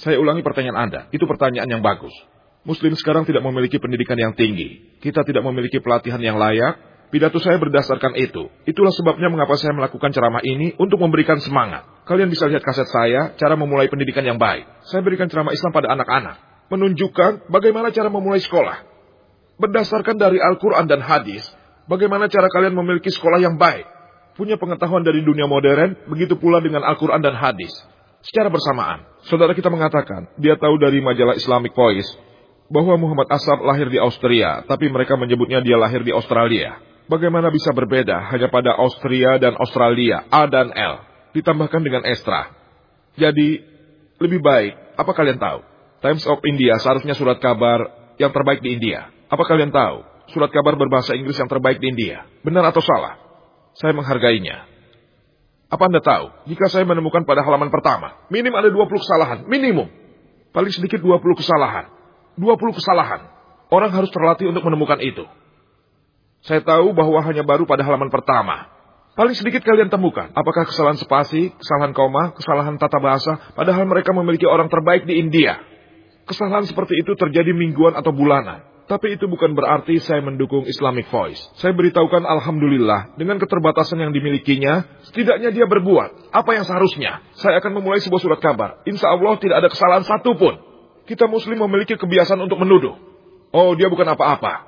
Saya ulangi pertanyaan Anda. Itu pertanyaan yang bagus. Muslim sekarang tidak memiliki pendidikan yang tinggi. Kita tidak memiliki pelatihan yang layak Pidato saya berdasarkan itu. Itulah sebabnya mengapa saya melakukan ceramah ini untuk memberikan semangat. Kalian bisa lihat kaset saya, cara memulai pendidikan yang baik. Saya berikan ceramah Islam pada anak-anak. Menunjukkan bagaimana cara memulai sekolah. Berdasarkan dari Al-Quran dan hadis, bagaimana cara kalian memiliki sekolah yang baik. Punya pengetahuan dari dunia modern, begitu pula dengan Al-Quran dan hadis. Secara bersamaan, saudara kita mengatakan, dia tahu dari majalah Islamic Voice, bahwa Muhammad Asad lahir di Austria, tapi mereka menyebutnya dia lahir di Australia. Bagaimana bisa berbeda hanya pada Austria dan Australia, A dan L, ditambahkan dengan Estra. Jadi, lebih baik, apa kalian tahu? Times of India seharusnya surat kabar yang terbaik di India. Apa kalian tahu? Surat kabar berbahasa Inggris yang terbaik di India. Benar atau salah? Saya menghargainya. Apa Anda tahu? Jika saya menemukan pada halaman pertama, minim ada 20 kesalahan. Minimum. Paling sedikit 20 kesalahan. 20 kesalahan. Orang harus terlatih untuk menemukan itu. Saya tahu bahwa hanya baru pada halaman pertama. Paling sedikit kalian temukan. Apakah kesalahan spasi, kesalahan koma, kesalahan tata bahasa, padahal mereka memiliki orang terbaik di India. Kesalahan seperti itu terjadi mingguan atau bulanan. Tapi itu bukan berarti saya mendukung Islamic Voice. Saya beritahukan Alhamdulillah, dengan keterbatasan yang dimilikinya, setidaknya dia berbuat apa yang seharusnya. Saya akan memulai sebuah surat kabar. Insya Allah tidak ada kesalahan satupun. Kita muslim memiliki kebiasaan untuk menuduh. Oh, dia bukan apa-apa.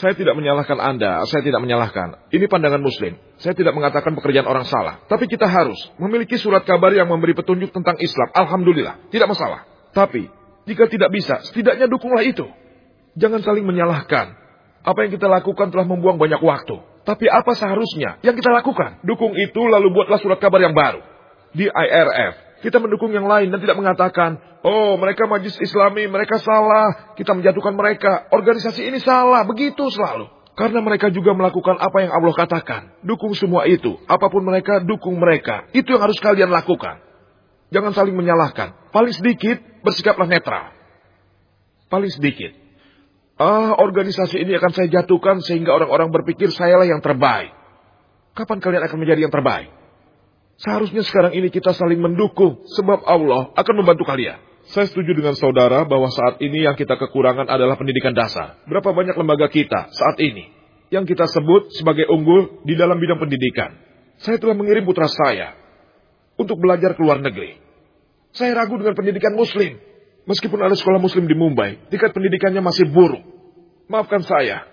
Saya tidak menyalahkan Anda, saya tidak menyalahkan. Ini pandangan Muslim. Saya tidak mengatakan pekerjaan orang salah. Tapi kita harus memiliki surat kabar yang memberi petunjuk tentang Islam. Alhamdulillah, tidak masalah. Tapi, jika tidak bisa, setidaknya dukunglah itu. Jangan saling menyalahkan. Apa yang kita lakukan telah membuang banyak waktu. Tapi apa seharusnya yang kita lakukan? Dukung itu lalu buatlah surat kabar yang baru. di IRF. Kita mendukung yang lain dan tidak mengatakan, oh mereka majlis islami, mereka salah, kita menjatuhkan mereka. Organisasi ini salah, begitu selalu. Karena mereka juga melakukan apa yang Allah katakan. Dukung semua itu. Apa pun mereka, dukung mereka. Itu yang harus kalian lakukan. Jangan saling menyalahkan. Paling sedikit, bersikaplah netral. Paling sedikit. Ah, organisasi ini akan saya jatuhkan sehingga orang-orang berpikir sayalah yang terbaik. Kapan kalian akan menjadi yang terbaik? Seharusnya sekarang ini kita saling mendukung, sebab Allah akan membantu kalian. Saya setuju dengan saudara bahwa saat ini yang kita kekurangan adalah pendidikan dasar. Berapa banyak lembaga kita saat ini yang kita sebut sebagai unggul di dalam bidang pendidikan. Saya telah mengirim putra saya untuk belajar ke luar negeri. Saya ragu dengan pendidikan muslim. Meskipun ada sekolah muslim di Mumbai, tingkat pendidikannya masih buruk. Maafkan saya.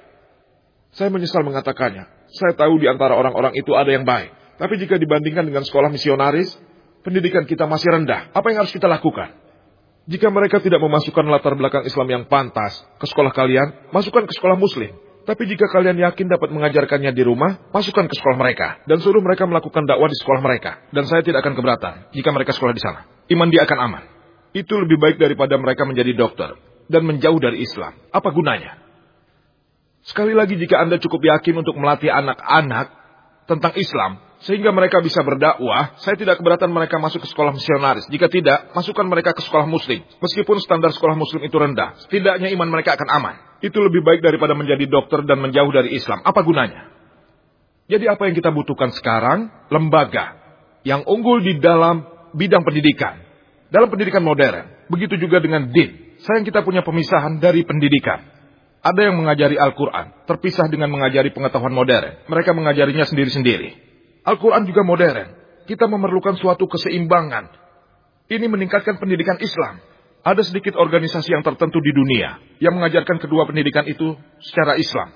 Saya menyesal mengatakannya. Saya tahu di antara orang-orang itu ada yang baik. Tapi jika dibandingkan dengan sekolah misionaris, pendidikan kita masih rendah. Apa yang harus kita lakukan? Jika mereka tidak memasukkan latar belakang Islam yang pantas ke sekolah kalian, masukkan ke sekolah muslim. Tapi jika kalian yakin dapat mengajarkannya di rumah, masukkan ke sekolah mereka. Dan suruh mereka melakukan dakwah di sekolah mereka. Dan saya tidak akan keberatan jika mereka sekolah di sana. Iman dia akan aman. Itu lebih baik daripada mereka menjadi dokter dan menjauh dari Islam. Apa gunanya? Sekali lagi jika Anda cukup yakin untuk melatih anak-anak tentang Islam, sehingga mereka bisa berdakwah, saya tidak keberatan mereka masuk ke sekolah misionaris. Jika tidak, masukkan mereka ke sekolah muslim. Meskipun standar sekolah muslim itu rendah, setidaknya iman mereka akan aman. Itu lebih baik daripada menjadi dokter dan menjauh dari Islam. Apa gunanya? Jadi apa yang kita butuhkan sekarang? Lembaga yang unggul di dalam bidang pendidikan. Dalam pendidikan modern. Begitu juga dengan din. Sayang kita punya pemisahan dari pendidikan. Ada yang mengajari Al-Quran, terpisah dengan mengajari pengetahuan modern. Mereka mengajarinya sendiri-sendiri. Al-Quran juga modern. Kita memerlukan suatu keseimbangan. Ini meningkatkan pendidikan Islam. Ada sedikit organisasi yang tertentu di dunia yang mengajarkan kedua pendidikan itu secara Islam.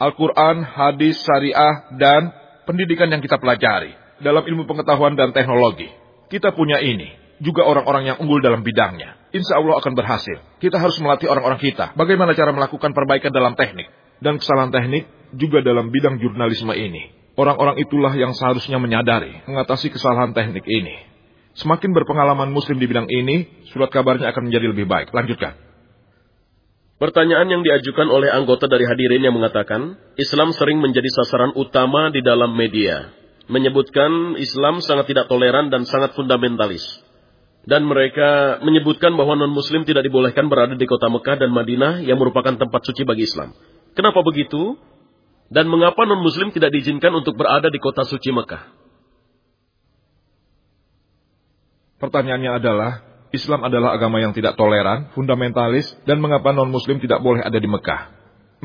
Al-Quran, hadis, syariah, dan pendidikan yang kita pelajari dalam ilmu pengetahuan dan teknologi. Kita punya ini. Juga orang-orang yang unggul dalam bidangnya. Insya Allah akan berhasil. Kita harus melatih orang-orang kita. Bagaimana cara melakukan perbaikan dalam teknik. Dan kesalahan teknik juga dalam bidang jurnalisme ini. Orang-orang itulah yang seharusnya menyadari mengatasi kesalahan teknik ini. Semakin berpengalaman muslim di bidang ini, surat kabarnya akan menjadi lebih baik. Lanjutkan. Pertanyaan yang diajukan oleh anggota dari hadirin yang mengatakan, Islam sering menjadi sasaran utama di dalam media. Menyebutkan Islam sangat tidak toleran dan sangat fundamentalis. Dan mereka menyebutkan bahwa non-muslim tidak dibolehkan berada di kota Mekah dan Madinah yang merupakan tempat suci bagi Islam. Kenapa begitu? Dan mengapa non-muslim tidak diizinkan untuk berada di kota suci Mekah? Pertanyaannya adalah, Islam adalah agama yang tidak toleran, fundamentalis, dan mengapa non-muslim tidak boleh ada di Mekah?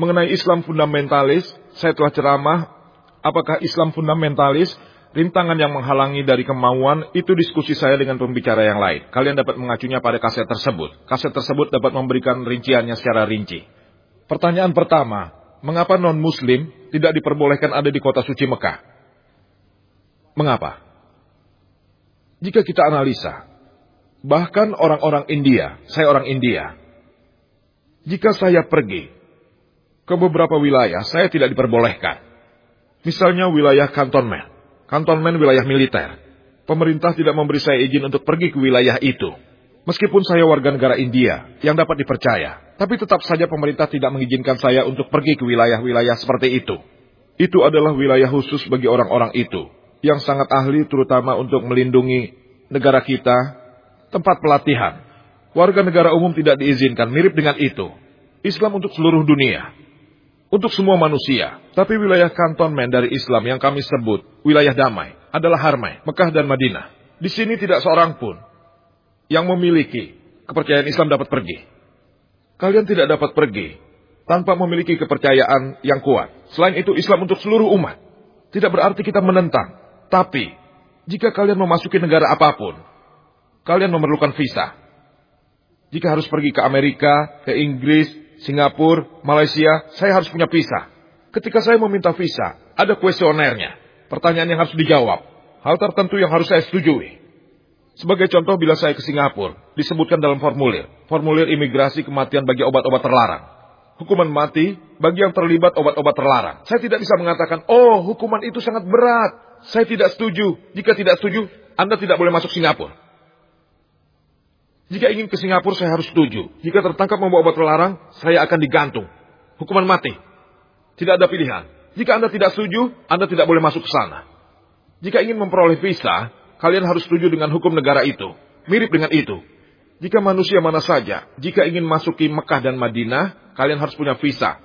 Mengenai Islam fundamentalis, saya telah ceramah, apakah Islam fundamentalis, rintangan yang menghalangi dari kemauan, itu diskusi saya dengan pembicara yang lain. Kalian dapat mengacunya pada kaset tersebut. Kaset tersebut dapat memberikan rinciannya secara rinci. Pertanyaan pertama, mengapa non-muslim tidak diperbolehkan ada di kota suci Mekah? Mengapa? Jika kita analisa, bahkan orang-orang India, saya orang India, jika saya pergi ke beberapa wilayah, saya tidak diperbolehkan. Misalnya wilayah kantonmen, kantonmen wilayah militer. Pemerintah tidak memberi saya izin untuk pergi ke wilayah itu. Meskipun saya warga negara India yang dapat dipercaya, tapi tetap saja pemerintah tidak mengizinkan saya untuk pergi ke wilayah-wilayah seperti itu. Itu adalah wilayah khusus bagi orang-orang itu, yang sangat ahli terutama untuk melindungi negara kita, tempat pelatihan. Warga negara umum tidak diizinkan, mirip dengan itu. Islam untuk seluruh dunia, untuk semua manusia. Tapi wilayah kantonmen dari Islam yang kami sebut wilayah damai adalah Harmai, Mekah dan Madinah. Di sini tidak seorang pun yang memiliki kepercayaan Islam dapat pergi. Kalian tidak dapat pergi tanpa memiliki kepercayaan yang kuat. Selain itu Islam untuk seluruh umat. Tidak berarti kita menentang. Tapi, jika kalian memasuki negara apa pun, kalian memerlukan visa. Jika harus pergi ke Amerika, ke Inggris, Singapura, Malaysia, saya harus punya visa. Ketika saya meminta visa, ada kuesionernya. Pertanyaan yang harus dijawab. Hal tertentu yang harus saya setujui. Sebagai contoh bila saya ke Singapura, disebutkan dalam formulir, formulir imigrasi kematian bagi obat-obat terlarang. Hukuman mati bagi yang terlibat obat-obat terlarang. Saya tidak bisa mengatakan, oh hukuman itu sangat berat. Saya tidak setuju. Jika tidak setuju, Anda tidak boleh masuk Singapura. Jika ingin ke Singapura, saya harus setuju. Jika tertangkap membawa obat terlarang, saya akan digantung. Hukuman mati. Tidak ada pilihan. Jika Anda tidak setuju, Anda tidak boleh masuk ke sana. Jika ingin memperoleh visa, kalian harus setuju dengan hukum negara itu. Mirip dengan itu. Jika manusia mana saja, jika ingin masuki Mekah dan Madinah, kalian harus punya visa.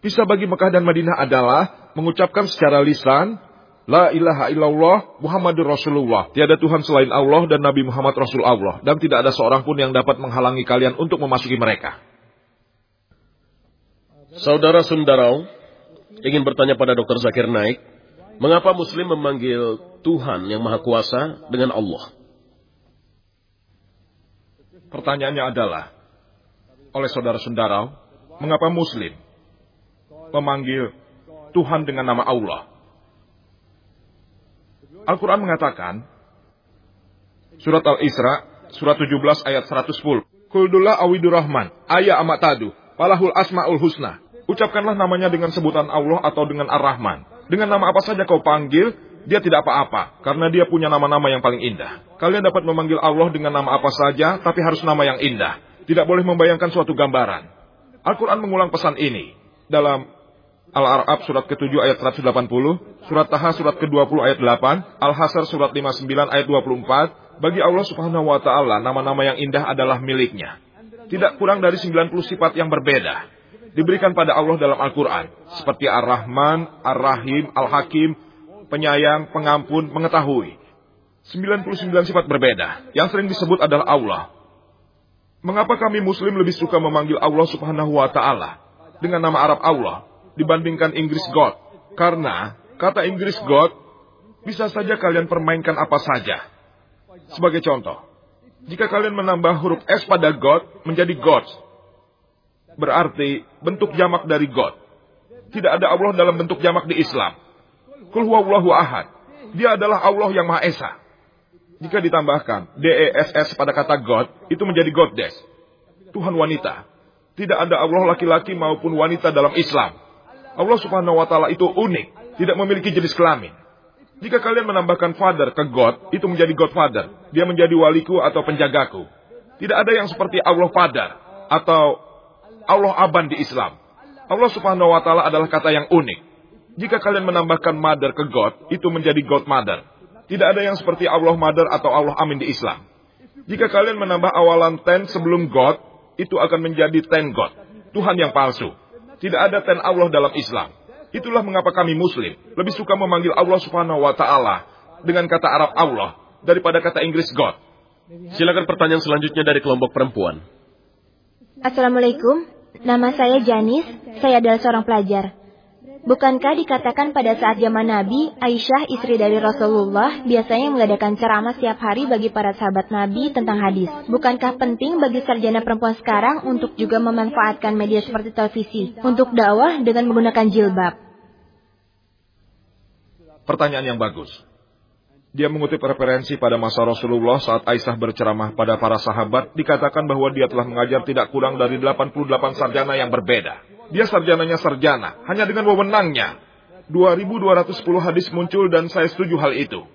Visa bagi Mekah dan Madinah adalah mengucapkan secara lisan, La ilaha illallah Muhammadur Rasulullah. Tiada Tuhan selain Allah dan Nabi Muhammad Rasul Allah. Dan tidak ada seorang pun yang dapat menghalangi kalian untuk memasuki mereka. Saudara Sundarau ingin bertanya pada Dr. Zakir Naik, mengapa Muslim memanggil Tuhan yang Maha Kuasa dengan Allah? Pertanyaannya adalah, oleh saudara Sundarau, mengapa Muslim memanggil Tuhan dengan nama Allah? Al-Quran mengatakan, surat Al-Isra, surat 17 ayat 110, Kuldullah awidur rahman, ayah amat tadu, palahul asma'ul husna. Ucapkanlah namanya dengan sebutan Allah atau dengan Ar-Rahman. Dengan nama apa saja kau panggil, dia tidak apa-apa, karena dia punya nama-nama yang paling indah. Kalian dapat memanggil Allah dengan nama apa saja, tapi harus nama yang indah. Tidak boleh membayangkan suatu gambaran. Al-Quran mengulang pesan ini dalam Al-Arab surat ke-7 ayat 180, surat Taha surat ke-20 ayat 8, Al-Hasr surat 59 ayat 24, bagi Allah subhanahu wa ta'ala nama-nama yang indah adalah miliknya. Tidak kurang dari 90 sifat yang berbeda. Diberikan pada Allah dalam Al-Quran. Seperti Ar-Rahman, Ar-Rahim, Al-Hakim, penyayang, pengampun, mengetahui. 99 sifat berbeda. Yang sering disebut adalah Allah. Mengapa kami muslim lebih suka memanggil Allah subhanahu wa ta'ala dengan nama Arab Allah dibandingkan Inggris God? Karena kata Inggris God bisa saja kalian permainkan apa saja. Sebagai contoh, jika kalian menambah huruf S pada God menjadi Gods, berarti bentuk jamak dari God. Tidak ada Allah dalam bentuk jamak di Islam. Kul huwallahu ahad. Dia adalah Allah yang Maha Esa. Jika ditambahkan DESS pada kata God, itu menjadi Goddess. Tuhan wanita. Tidak ada Allah laki-laki maupun wanita dalam Islam. Allah subhanahu wa ta'ala itu unik. Tidak memiliki jenis kelamin. Jika kalian menambahkan father ke God, itu menjadi Godfather. Dia menjadi waliku atau penjagaku. Tidak ada yang seperti Allah father atau Allah aban di Islam. Allah subhanahu wa ta'ala adalah kata yang unik. Jika kalian menambahkan mother ke God, itu menjadi God mother. Tidak ada yang seperti Allah mother atau Allah amin di Islam. Jika kalian menambah awalan ten sebelum God, itu akan menjadi ten God. Tuhan yang palsu. Tidak ada ten Allah dalam Islam. Itulah mengapa kami muslim lebih suka memanggil Allah subhanahu wa ta'ala dengan kata Arab Allah daripada kata Inggris God. Silakan pertanyaan selanjutnya dari kelompok perempuan. Assalamualaikum, nama saya Janis, saya adalah seorang pelajar. Bukankah dikatakan pada saat zaman Nabi, Aisyah istri dari Rasulullah biasanya mengadakan ceramah setiap hari bagi para sahabat Nabi tentang hadis. Bukankah penting bagi sarjana perempuan sekarang untuk juga memanfaatkan media seperti televisi untuk dakwah dengan menggunakan jilbab? Pertanyaan yang bagus. Dia mengutip referensi pada masa Rasulullah saat Aisyah berceramah pada para sahabat, dikatakan bahwa dia telah mengajar tidak kurang dari 88 sarjana yang berbeda. Dia sarjananya sarjana, hanya dengan wewenangnya. 2210 hadis muncul dan saya setuju hal itu.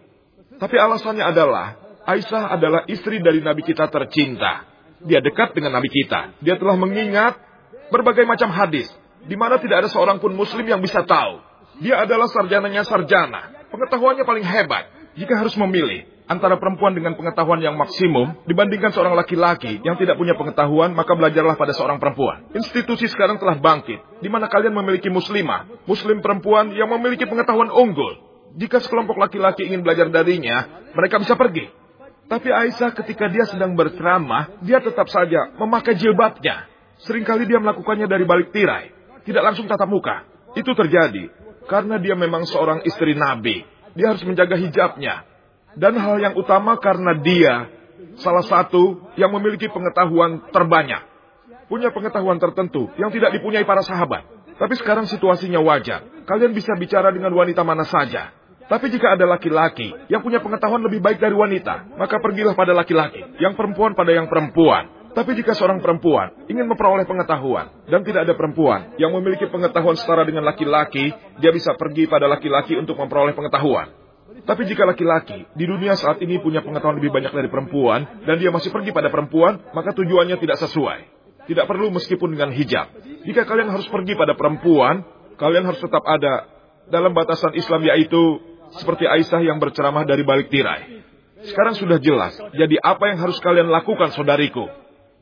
Tapi alasannya adalah, Aisyah adalah istri dari Nabi kita tercinta. Dia dekat dengan Nabi kita. Dia telah mengingat berbagai macam hadis, di mana tidak ada seorang pun muslim yang bisa tahu. Dia adalah sarjananya sarjana. Pengetahuannya paling hebat. Jika harus memilih, antara perempuan dengan pengetahuan yang maksimum dibandingkan seorang laki-laki yang tidak punya pengetahuan, maka belajarlah pada seorang perempuan. Institusi sekarang telah bangkit, di mana kalian memiliki muslimah, muslim perempuan yang memiliki pengetahuan unggul. Jika sekelompok laki-laki ingin belajar darinya, mereka bisa pergi. Tapi Aisyah ketika dia sedang berceramah, dia tetap saja memakai jilbabnya. Seringkali dia melakukannya dari balik tirai, tidak langsung tatap muka. Itu terjadi karena dia memang seorang istri Nabi. Dia harus menjaga hijabnya, dan hal yang utama karena dia salah satu yang memiliki pengetahuan terbanyak. Punya pengetahuan tertentu yang tidak dipunyai para sahabat. Tapi sekarang situasinya wajar. Kalian bisa bicara dengan wanita mana saja. Tapi jika ada laki-laki yang punya pengetahuan lebih baik dari wanita, maka pergilah pada laki-laki. Yang perempuan pada yang perempuan. Tapi jika seorang perempuan ingin memperoleh pengetahuan dan tidak ada perempuan yang memiliki pengetahuan setara dengan laki-laki, dia bisa pergi pada laki-laki untuk memperoleh pengetahuan. Tapi jika laki-laki di dunia saat ini punya pengetahuan lebih banyak dari perempuan, dan dia masih pergi pada perempuan, maka tujuannya tidak sesuai. Tidak perlu meskipun dengan hijab. Jika kalian harus pergi pada perempuan, kalian harus tetap ada dalam batasan Islam yaitu seperti Aisyah yang berceramah dari balik tirai. Sekarang sudah jelas, jadi apa yang harus kalian lakukan saudariku?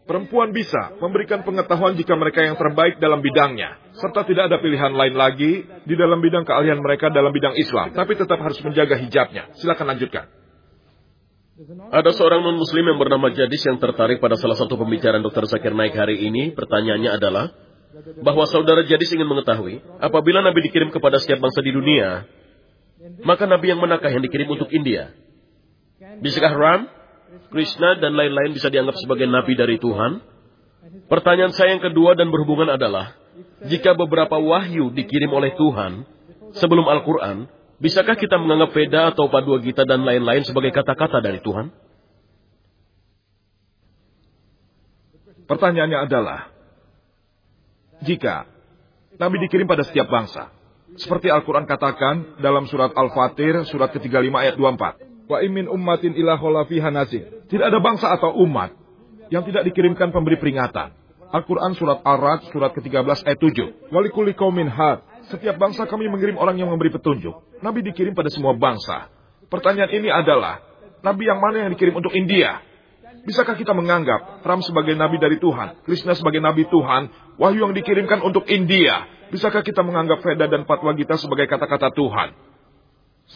Perempuan bisa memberikan pengetahuan jika mereka yang terbaik dalam bidangnya, serta tidak ada pilihan lain lagi di dalam bidang keahlian mereka dalam bidang Islam, tapi tetap harus menjaga hijabnya. Silakan lanjutkan. Ada seorang non-muslim yang bernama Jadis yang tertarik pada salah satu pembicaraan Dr. Zakir Naik hari ini. Pertanyaannya adalah, bahwa saudara Jadis ingin mengetahui, apabila Nabi dikirim kepada setiap bangsa di dunia, maka Nabi yang manakah yang dikirim untuk India? Bisakah Ram, Krishna, dan lain-lain bisa dianggap sebagai nabi dari Tuhan? Pertanyaan saya yang kedua dan berhubungan adalah, jika beberapa wahyu dikirim oleh Tuhan sebelum Al-Quran, bisakah kita menganggap Veda atau Padua Gita dan lain-lain sebagai kata-kata dari Tuhan? Pertanyaannya adalah, jika Nabi dikirim pada setiap bangsa, seperti Al-Quran katakan dalam surat Al-Fatir, surat ke-35 ayat 24. Wa ummatin ila. Tidak ada bangsa atau umat yang tidak dikirimkan pemberi peringatan. Al-Quran surat Ar-Rad surat ke-13 ayat 7. Walikuli kaumin had. Setiap bangsa kami mengirim orang yang memberi petunjuk. Nabi dikirim pada semua bangsa. Pertanyaan ini adalah, Nabi yang mana yang dikirim untuk India? Bisakah kita menganggap Ram sebagai Nabi dari Tuhan, Krishna sebagai Nabi Tuhan, Wahyu yang dikirimkan untuk India? Bisakah kita menganggap Veda dan Patwa Gita sebagai kata-kata Tuhan?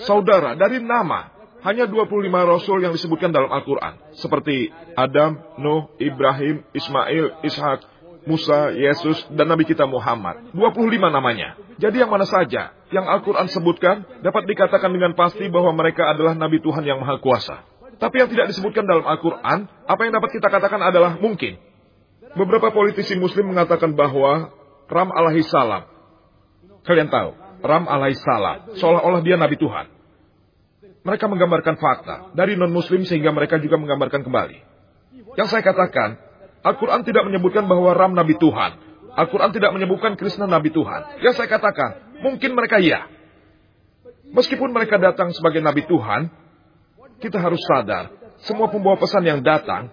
Saudara, dari nama, hanya 25 rasul yang disebutkan dalam Al-Quran. Seperti Adam, Nuh, Ibrahim, Ismail, Ishak, Musa, Yesus, dan Nabi kita Muhammad. 25 namanya. Jadi yang mana saja yang Al-Quran sebutkan dapat dikatakan dengan pasti bahwa mereka adalah Nabi Tuhan yang Maha Kuasa. Tapi yang tidak disebutkan dalam Al-Quran, apa yang dapat kita katakan adalah mungkin. Beberapa politisi muslim mengatakan bahwa Ram alaihi salam. Kalian tahu, Ram alaihi salam. Seolah-olah dia Nabi Tuhan. Mereka menggambarkan fakta dari non-muslim sehingga mereka juga menggambarkan kembali. Yang saya katakan, Al-Quran tidak menyebutkan bahwa Ram Nabi Tuhan. Al-Quran tidak menyebutkan Krishna Nabi Tuhan. Yang saya katakan, mungkin mereka iya. Meskipun mereka datang sebagai Nabi Tuhan, kita harus sadar, semua pembawa pesan yang datang,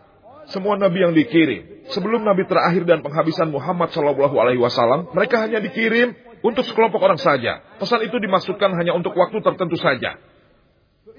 semua Nabi yang dikirim, sebelum Nabi terakhir dan penghabisan Muhammad Shallallahu Alaihi Wasallam, mereka hanya dikirim untuk sekelompok orang saja. Pesan itu dimaksudkan hanya untuk waktu tertentu saja.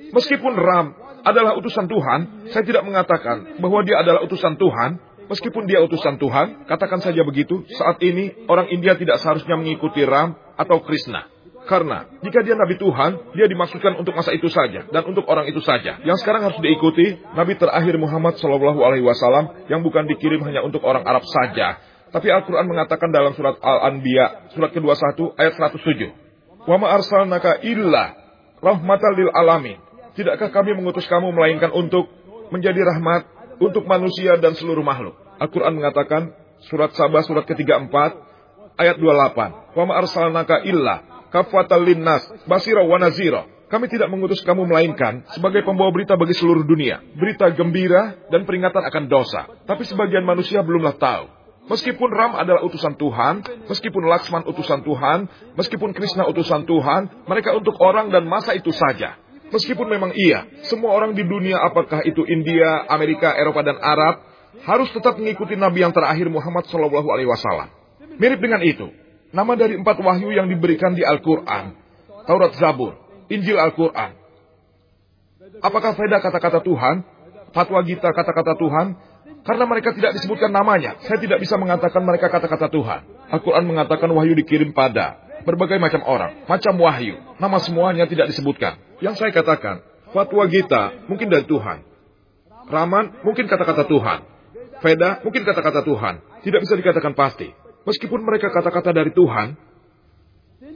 Meskipun Ram adalah utusan Tuhan, saya tidak mengatakan bahwa dia adalah utusan Tuhan. Meskipun dia utusan Tuhan, katakan saja begitu, saat ini orang India tidak seharusnya mengikuti Ram atau Krishna. Karena jika dia Nabi Tuhan, dia dimaksudkan untuk masa itu saja dan untuk orang itu saja. Yang sekarang harus diikuti Nabi terakhir Muhammad Shallallahu Alaihi Wasallam yang bukan dikirim hanya untuk orang Arab saja. Tapi Al-Quran mengatakan dalam surat Al-Anbiya, surat ke-21 ayat 107. Wa ma arsalnaka illa rahmatan lil alamin. Tidakkah kami mengutus kamu melainkan untuk menjadi rahmat untuk manusia dan seluruh makhluk? Al-Quran mengatakan, surat Sabah surat ke-34, ayat 28. Wa arsalnaka illa kafatal linnas basira wa nazira. Kami tidak mengutus kamu melainkan sebagai pembawa berita bagi seluruh dunia. Berita gembira dan peringatan akan dosa. Tapi sebagian manusia belumlah tahu. Meskipun Ram adalah utusan Tuhan, meskipun Laksman utusan Tuhan, meskipun Krishna utusan Tuhan, mereka untuk orang dan masa itu saja. Meskipun memang iya, semua orang di dunia apakah itu India, Amerika, Eropa dan Arab harus tetap mengikuti Nabi yang terakhir Muhammad Shallallahu Alaihi Wasallam. Mirip dengan itu, nama dari empat wahyu yang diberikan di Al-Quran, Taurat Zabur, Injil Al-Quran. Apakah Veda kata-kata Tuhan? Fatwa Gita kata-kata Tuhan? Karena mereka tidak disebutkan namanya, saya tidak bisa mengatakan mereka kata-kata Tuhan. Al-Quran mengatakan wahyu dikirim pada berbagai macam orang, macam wahyu. Nama semuanya tidak disebutkan. Yang saya katakan, fatwa Gita mungkin dari Tuhan. Raman mungkin kata-kata Tuhan. Veda mungkin kata-kata Tuhan. Tidak bisa dikatakan pasti. Meskipun mereka kata-kata dari Tuhan,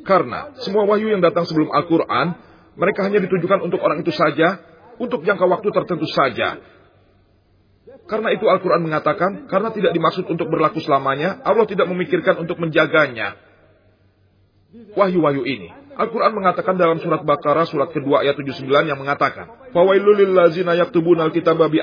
karena semua wahyu yang datang sebelum Al-Quran, mereka hanya ditujukan untuk orang itu saja, untuk jangka waktu tertentu saja. Karena itu Al-Quran mengatakan, karena tidak dimaksud untuk berlaku selamanya, Allah tidak memikirkan untuk menjaganya, wahyu-wahyu ini. Al-Quran mengatakan dalam surat Baqarah surat kedua ayat 79 yang mengatakan, Fawailul lillazina yaktubuna al-kitaba bi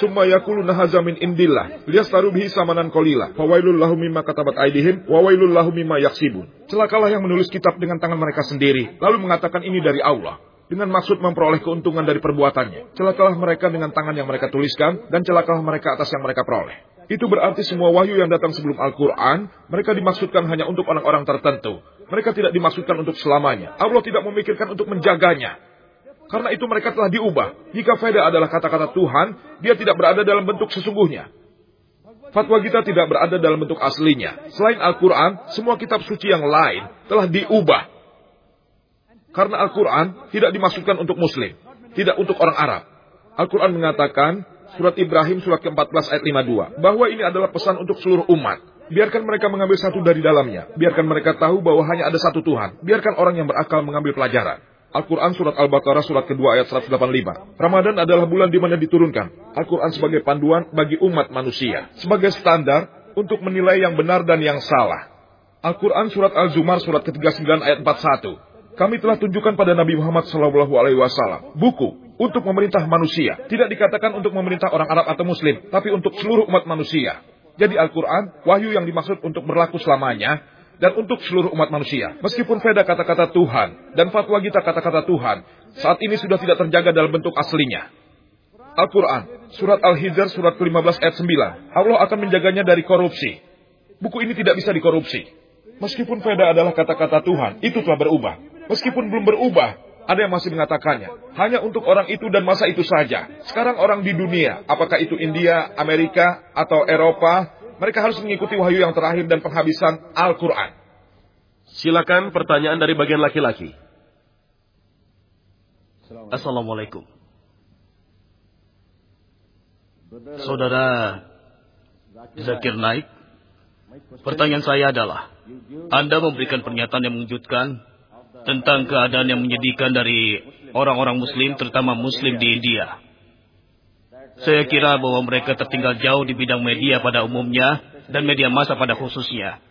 summa yakuluna hadza min indillah, liyastaru bihi samanan qalila. Fawailul lahum mimma katabat aidihim, wa lahum mimma yaksibun. Celakalah yang menulis kitab dengan tangan mereka sendiri, lalu mengatakan ini dari Allah. dengan maksud memperoleh keuntungan dari perbuatannya. Celakalah mereka dengan tangan yang mereka tuliskan, dan celakalah mereka atas yang mereka peroleh. Itu berarti semua wahyu yang datang sebelum Al-Quran, mereka dimaksudkan hanya untuk orang-orang tertentu. Mereka tidak dimaksudkan untuk selamanya. Allah tidak memikirkan untuk menjaganya. Karena itu mereka telah diubah. Jika Veda adalah kata-kata Tuhan, dia tidak berada dalam bentuk sesungguhnya. Fatwa kita tidak berada dalam bentuk aslinya. Selain Al-Quran, semua kitab suci yang lain telah diubah karena Al-Quran tidak dimaksudkan untuk Muslim, tidak untuk orang Arab. Al-Quran mengatakan, surat Ibrahim surat ke-14 ayat 52, bahwa ini adalah pesan untuk seluruh umat. Biarkan mereka mengambil satu dari dalamnya. Biarkan mereka tahu bahwa hanya ada satu Tuhan. Biarkan orang yang berakal mengambil pelajaran. Al-Quran Surat Al-Baqarah Surat kedua ayat 185. Ramadan adalah bulan di mana diturunkan. Al-Quran sebagai panduan bagi umat manusia. Sebagai standar untuk menilai yang benar dan yang salah. Al-Quran Surat Al-Zumar Surat ke-39 ayat 41 kami telah tunjukkan pada Nabi Muhammad Shallallahu Alaihi Wasallam buku untuk memerintah manusia. Tidak dikatakan untuk memerintah orang Arab atau Muslim, tapi untuk seluruh umat manusia. Jadi Al-Quran, wahyu yang dimaksud untuk berlaku selamanya, dan untuk seluruh umat manusia. Meskipun Veda kata-kata Tuhan, dan fatwa kita kata-kata Tuhan, saat ini sudah tidak terjaga dalam bentuk aslinya. Al-Quran, surat Al-Hijr, surat ke-15 ayat 9. Allah akan menjaganya dari korupsi. Buku ini tidak bisa dikorupsi. Meskipun Veda adalah kata-kata Tuhan, itu telah berubah. Meskipun belum berubah, ada yang masih mengatakannya. Hanya untuk orang itu dan masa itu saja. Sekarang orang di dunia, apakah itu India, Amerika, atau Eropa, mereka harus mengikuti wahyu yang terakhir dan penghabisan Al-Quran. Silakan pertanyaan dari bagian laki-laki. Assalamualaikum. Saudara Zakir Naik, pertanyaan saya adalah, Anda memberikan pernyataan yang mengejutkan tentang keadaan yang menyedihkan dari orang-orang Muslim, terutama Muslim di India. Saya kira bahwa mereka tertinggal jauh di bidang media pada umumnya dan media massa pada khususnya.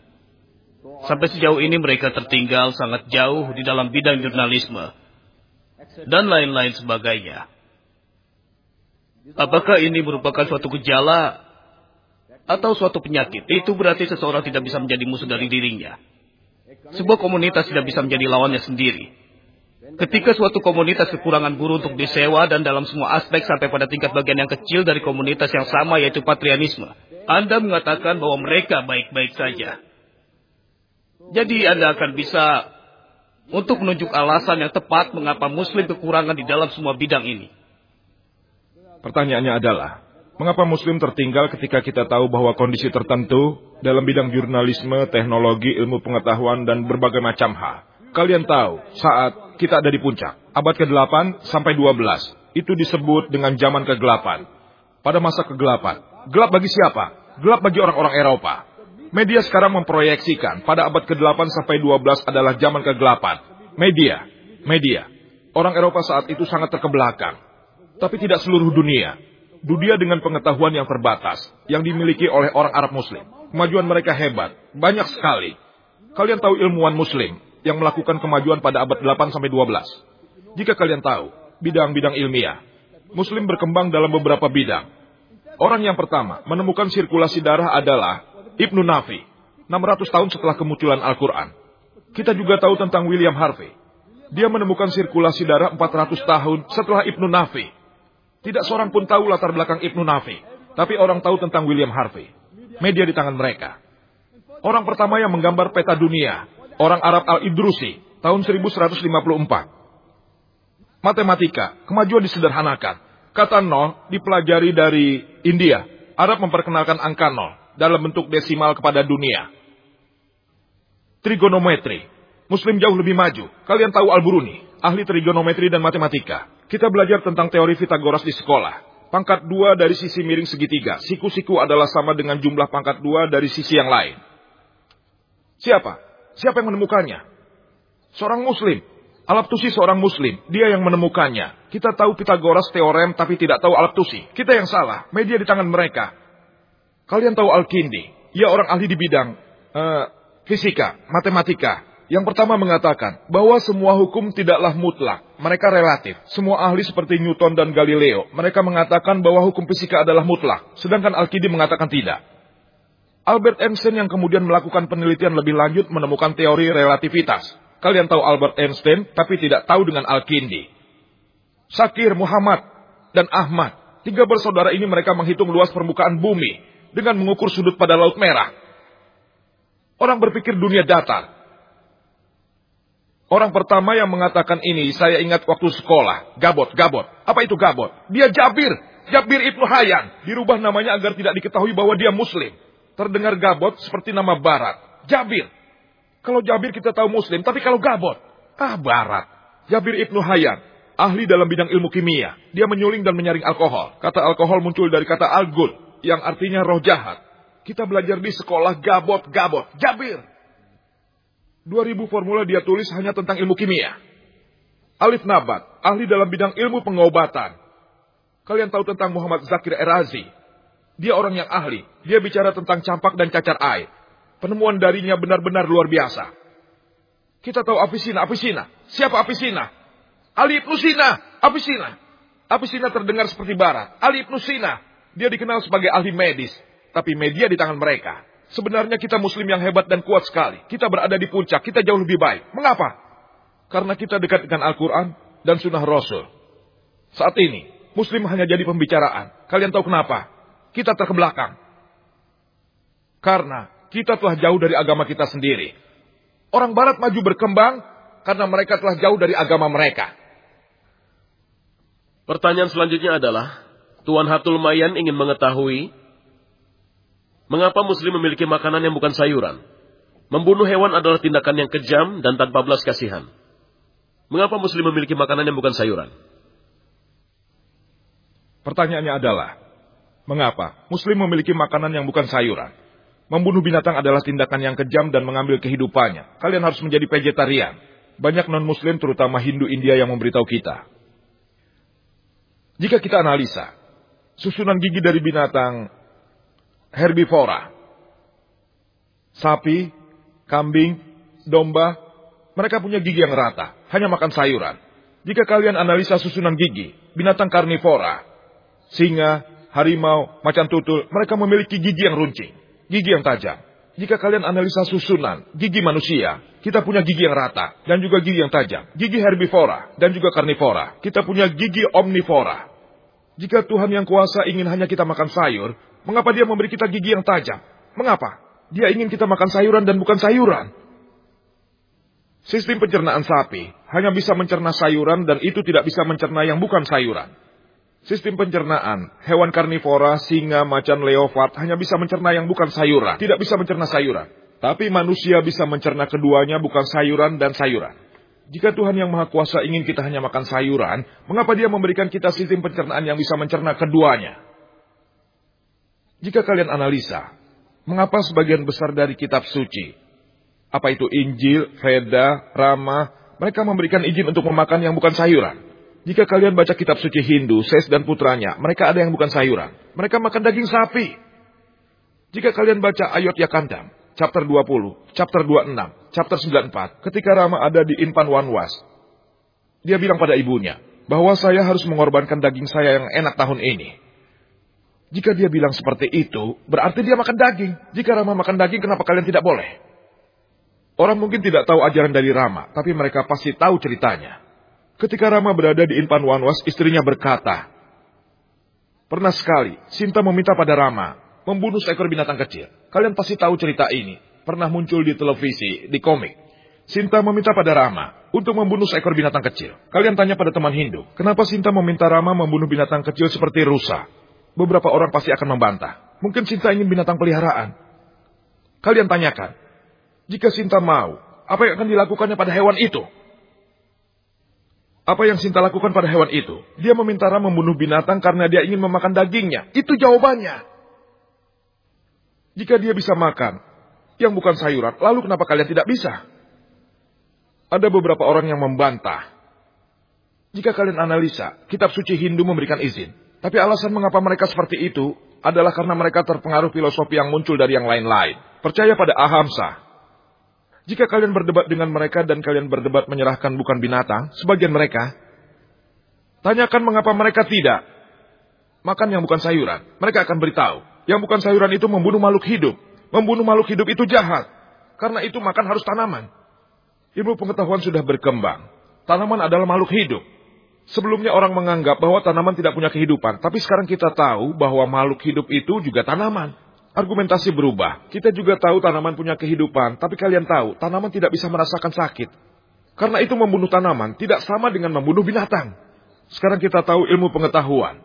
Sampai sejauh ini mereka tertinggal sangat jauh di dalam bidang jurnalisme dan lain-lain sebagainya. Apakah ini merupakan suatu gejala atau suatu penyakit? Itu berarti seseorang tidak bisa menjadi musuh dari dirinya. Sebuah komunitas tidak bisa menjadi lawannya sendiri. Ketika suatu komunitas kekurangan guru untuk disewa dan dalam semua aspek sampai pada tingkat bagian yang kecil dari komunitas yang sama yaitu patrianisme. Anda mengatakan bahwa mereka baik-baik saja. Jadi Anda akan bisa untuk menunjuk alasan yang tepat mengapa muslim kekurangan di dalam semua bidang ini. Pertanyaannya adalah, Mengapa Muslim tertinggal ketika kita tahu bahwa kondisi tertentu dalam bidang jurnalisme, teknologi, ilmu pengetahuan, dan berbagai macam hal? Kalian tahu, saat kita ada di puncak, abad ke-8 sampai 12, itu disebut dengan zaman kegelapan. Pada masa kegelapan. Gelap bagi siapa? Gelap bagi orang-orang Eropa. Media sekarang memproyeksikan pada abad ke-8 sampai 12 adalah zaman kegelapan. Media, media. Orang Eropa saat itu sangat terkebelakang. Tapi tidak seluruh dunia dunia dengan pengetahuan yang terbatas yang dimiliki oleh orang Arab Muslim. Kemajuan mereka hebat, banyak sekali. Kalian tahu ilmuwan Muslim yang melakukan kemajuan pada abad 8 sampai 12. Jika kalian tahu bidang-bidang ilmiah, Muslim berkembang dalam beberapa bidang. Orang yang pertama menemukan sirkulasi darah adalah Ibnu Nafi, 600 tahun setelah kemunculan Al-Quran. Kita juga tahu tentang William Harvey. Dia menemukan sirkulasi darah 400 tahun setelah Ibnu Nafi, tidak seorang pun tahu latar belakang Ibnu Nafi. Tapi orang tahu tentang William Harvey. Media di tangan mereka. Orang pertama yang menggambar peta dunia. Orang Arab Al-Idrusi. Tahun 1154. Matematika. Kemajuan disederhanakan. Kata nol dipelajari dari India. Arab memperkenalkan angka nol. Dalam bentuk desimal kepada dunia. Trigonometri. Muslim jauh lebih maju. Kalian tahu Al-Buruni. Ahli trigonometri dan matematika. Kita belajar tentang teori Pitagoras di sekolah. Pangkat dua dari sisi miring segitiga. Siku-siku adalah sama dengan jumlah pangkat dua dari sisi yang lain. Siapa? Siapa yang menemukannya? Seorang muslim. Alaptusi seorang muslim. Dia yang menemukannya. Kita tahu Pitagoras teorem tapi tidak tahu Alaptusi. Kita yang salah. Media di tangan mereka. Kalian tahu Al-Kindi. Ia orang ahli di bidang uh, fisika, matematika, yang pertama mengatakan bahwa semua hukum tidaklah mutlak, mereka relatif. Semua ahli seperti Newton dan Galileo, mereka mengatakan bahwa hukum fisika adalah mutlak, sedangkan Al-Kindi mengatakan tidak. Albert Einstein yang kemudian melakukan penelitian lebih lanjut menemukan teori relativitas. Kalian tahu Albert Einstein, tapi tidak tahu dengan Al-Kindi. Sakir, Muhammad, dan Ahmad. Tiga bersaudara ini mereka menghitung luas permukaan bumi dengan mengukur sudut pada Laut Merah. Orang berpikir dunia datar. Orang pertama yang mengatakan ini saya ingat waktu sekolah. Gabot, Gabot. Apa itu Gabot? Dia Jabir. Jabir Ibnu Hayyan. Dirubah namanya agar tidak diketahui bahwa dia muslim. Terdengar Gabot seperti nama barat. Jabir. Kalau Jabir kita tahu muslim, tapi kalau Gabot, ah barat. Jabir Ibnu Hayyan, ahli dalam bidang ilmu kimia. Dia menyuling dan menyaring alkohol. Kata alkohol muncul dari kata algul, yang artinya roh jahat. Kita belajar di sekolah Gabot, Gabot, Jabir. 2000 formula dia tulis hanya tentang ilmu kimia. Alif Nabat, ahli dalam bidang ilmu pengobatan. Kalian tahu tentang Muhammad Zakir Erazi. Dia orang yang ahli. Dia bicara tentang campak dan cacar air. Penemuan darinya benar-benar luar biasa. Kita tahu Afisina, Afisina. Siapa Afisina? Ali Ibnu Sina, Afisina. Afisina terdengar seperti barat. Ali Ibnu Sina, dia dikenal sebagai ahli medis. Tapi media di tangan mereka. Sebenarnya kita muslim yang hebat dan kuat sekali. Kita berada di puncak, kita jauh lebih baik. Mengapa? Karena kita dekat dengan Al-Quran dan sunnah Rasul. Saat ini, muslim hanya jadi pembicaraan. Kalian tahu kenapa? Kita terkebelakang. Karena kita telah jauh dari agama kita sendiri. Orang barat maju berkembang karena mereka telah jauh dari agama mereka. Pertanyaan selanjutnya adalah, Tuan Hatul Mayan ingin mengetahui mengapa muslim memiliki makanan yang bukan sayuran. Membunuh hewan adalah tindakan yang kejam dan tanpa belas kasihan. Mengapa muslim memiliki makanan yang bukan sayuran? Pertanyaannya adalah, mengapa muslim memiliki makanan yang bukan sayuran? Membunuh binatang adalah tindakan yang kejam dan mengambil kehidupannya. Kalian harus menjadi vegetarian. Banyak non-muslim terutama Hindu India yang memberitahu kita. Jika kita analisa, susunan gigi dari binatang herbivora, sapi, kambing, domba, mereka punya gigi yang rata, hanya makan sayuran. Jika kalian analisa susunan gigi, binatang karnivora, singa, harimau, macan tutul, mereka memiliki gigi yang runcing gigi yang tajam. Jika kalian analisa susunan gigi manusia, kita punya gigi yang rata dan juga gigi yang tajam. Gigi herbivora dan juga karnivora. Kita punya gigi omnivora. Jika Tuhan yang kuasa ingin hanya kita makan sayur, mengapa dia memberi kita gigi yang tajam? Mengapa? Dia ingin kita makan sayuran dan bukan sayuran. Sistem pencernaan sapi hanya bisa mencerna sayuran dan itu tidak bisa mencerna yang bukan sayuran. Sistem pencernaan, hewan karnivora, singa, macan, leopard hanya bisa mencerna yang bukan sayuran. Tidak bisa mencerna sayuran. Tapi manusia bisa mencerna keduanya bukan sayuran dan sayuran. Jika Tuhan yang Maha Kuasa ingin kita hanya makan sayuran, mengapa dia memberikan kita sistem pencernaan yang bisa mencerna keduanya? Jika kalian analisa, mengapa sebagian besar dari kitab suci, apa itu Injil, Veda, Rama, mereka memberikan izin untuk memakan yang bukan sayuran? Jika kalian baca kitab suci Hindu, Ses dan putranya, mereka ada yang bukan sayuran. Mereka makan daging sapi. Jika kalian baca ayat Yakandam, chapter 20, chapter 26, chapter 94, ketika Rama ada di Inpan Wanwas, dia bilang pada ibunya, bahwa saya harus mengorbankan daging saya yang enak tahun ini. Jika dia bilang seperti itu, berarti dia makan daging. Jika Rama makan daging, kenapa kalian tidak boleh? Orang mungkin tidak tahu ajaran dari Rama, tapi mereka pasti tahu ceritanya. Ketika Rama berada di Inpan Wanwas, istrinya berkata, Pernah sekali, Sinta meminta pada Rama membunuh seekor binatang kecil. Kalian pasti tahu cerita ini. Pernah muncul di televisi, di komik. Sinta meminta pada Rama untuk membunuh seekor binatang kecil. Kalian tanya pada teman Hindu, kenapa Sinta meminta Rama membunuh binatang kecil seperti rusa? Beberapa orang pasti akan membantah. Mungkin Sinta ingin binatang peliharaan. Kalian tanyakan, jika Sinta mau, apa yang akan dilakukannya pada hewan itu? Apa yang Sinta lakukan pada hewan itu? Dia meminta Ram membunuh binatang karena dia ingin memakan dagingnya. Itu jawabannya. Jika dia bisa makan yang bukan sayuran, lalu kenapa kalian tidak bisa? Ada beberapa orang yang membantah. Jika kalian analisa, kitab suci Hindu memberikan izin. Tapi alasan mengapa mereka seperti itu adalah karena mereka terpengaruh filosofi yang muncul dari yang lain-lain. Percaya pada Ahamsa, jika kalian berdebat dengan mereka dan kalian berdebat menyerahkan bukan binatang, sebagian mereka, tanyakan mengapa mereka tidak makan yang bukan sayuran. Mereka akan beritahu, yang bukan sayuran itu membunuh makhluk hidup. Membunuh makhluk hidup itu jahat. Karena itu makan harus tanaman. Ilmu pengetahuan sudah berkembang. Tanaman adalah makhluk hidup. Sebelumnya orang menganggap bahwa tanaman tidak punya kehidupan, tapi sekarang kita tahu bahwa makhluk hidup itu juga tanaman. Argumentasi berubah. Kita juga tahu tanaman punya kehidupan, tapi kalian tahu tanaman tidak bisa merasakan sakit. Karena itu membunuh tanaman tidak sama dengan membunuh binatang. Sekarang kita tahu ilmu pengetahuan.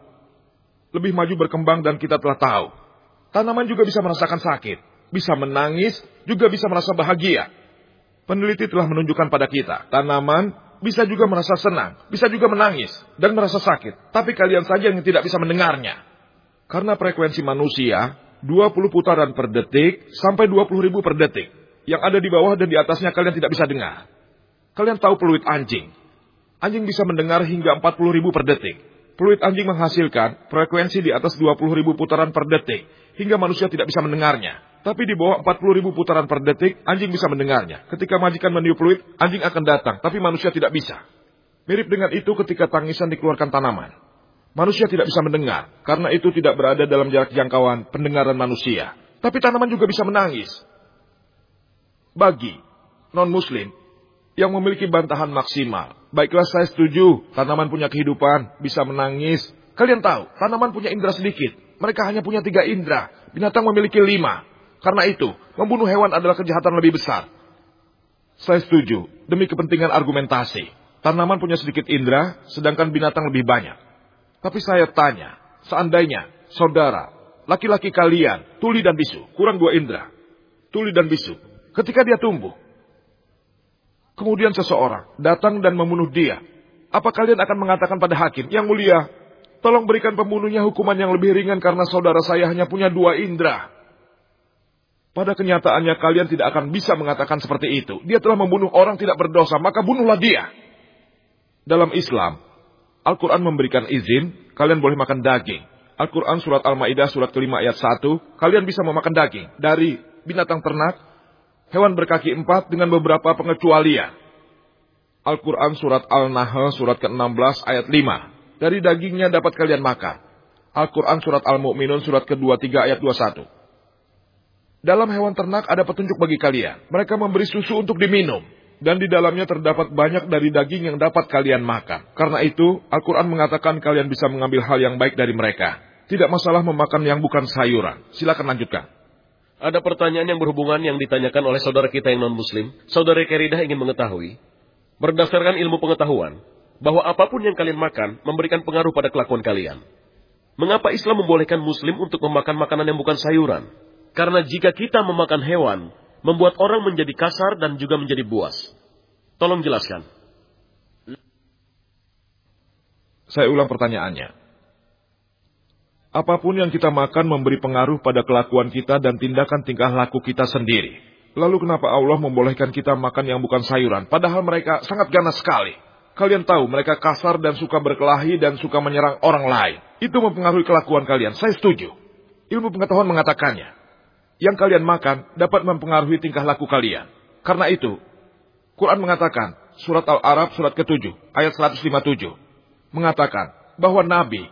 Lebih maju berkembang dan kita telah tahu. Tanaman juga bisa merasakan sakit, bisa menangis, juga bisa merasa bahagia. Peneliti telah menunjukkan pada kita, tanaman bisa juga merasa senang, bisa juga menangis, dan merasa sakit. Tapi kalian saja yang tidak bisa mendengarnya. Karena frekuensi manusia, 20 putaran per detik sampai 20 ribu per detik. Yang ada di bawah dan di atasnya kalian tidak bisa dengar. Kalian tahu peluit anjing. Anjing bisa mendengar hingga 40 ribu per detik. Peluit anjing menghasilkan frekuensi di atas 20 ribu putaran per detik. Hingga manusia tidak bisa mendengarnya. Tapi di bawah 40 ribu putaran per detik, anjing bisa mendengarnya. Ketika majikan meniup fluid, anjing akan datang, tapi manusia tidak bisa. Mirip dengan itu ketika tangisan dikeluarkan tanaman. Manusia tidak bisa mendengar, karena itu tidak berada dalam jarak jangkauan pendengaran manusia. Tapi tanaman juga bisa menangis. Bagi non-muslim yang memiliki bantahan maksimal, baiklah saya setuju, tanaman punya kehidupan, bisa menangis. Kalian tahu, tanaman punya indera sedikit. Mereka hanya punya tiga indera, binatang memiliki lima. Karena itu, membunuh hewan adalah kejahatan lebih besar. Saya setuju, demi kepentingan argumentasi. Tanaman punya sedikit indera, sedangkan binatang lebih banyak. Tapi saya tanya, seandainya saudara, laki-laki kalian, tuli dan bisu, kurang dua indera. Tuli dan bisu, ketika dia tumbuh, kemudian seseorang datang dan membunuh dia, apa kalian akan mengatakan pada hakim, yang mulia, tolong berikan pembunuhnya hukuman yang lebih ringan karena saudara saya hanya punya dua indera. Pada kenyataannya kalian tidak akan bisa mengatakan seperti itu. Dia telah membunuh orang tidak berdosa, maka bunuhlah dia. Dalam Islam, Al-Quran memberikan izin, kalian boleh makan daging. Al-Quran surat Al-Ma'idah surat kelima ayat 1, kalian bisa memakan daging dari binatang ternak, hewan berkaki empat dengan beberapa pengecualian. Al-Quran surat Al-Nahl surat ke-16 ayat 5, dari dagingnya dapat kalian makan. Al-Quran surat Al-Mu'minun surat ke-23 ayat 21. Dalam hewan ternak ada petunjuk bagi kalian. Mereka memberi susu untuk diminum. Dan di dalamnya terdapat banyak dari daging yang dapat kalian makan. Karena itu, Al-Quran mengatakan kalian bisa mengambil hal yang baik dari mereka. Tidak masalah memakan yang bukan sayuran. Silakan lanjutkan. Ada pertanyaan yang berhubungan yang ditanyakan oleh saudara kita yang non-muslim. Saudara Keridah ingin mengetahui, berdasarkan ilmu pengetahuan, bahwa apa pun yang kalian makan memberikan pengaruh pada kelakuan kalian. Mengapa Islam membolehkan muslim untuk memakan makanan yang bukan sayuran? Karena jika kita memakan hewan, membuat orang menjadi kasar dan juga menjadi buas. Tolong jelaskan. Saya ulang pertanyaannya. Apa pun yang kita makan memberi pengaruh pada kelakuan kita dan tindakan tingkah laku kita sendiri. Lalu kenapa Allah membolehkan kita makan yang bukan sayuran, padahal mereka sangat ganas sekali? Kalian tahu mereka kasar dan suka berkelahi dan suka menyerang orang lain. Itu mempengaruhi kelakuan kalian. Saya setuju. Ilmu pengetahuan mengatakannya yang kalian makan dapat mempengaruhi tingkah laku kalian. Karena itu, Quran mengatakan, surat Al-Arab surat ke-7, ayat 157, mengatakan bahwa Nabi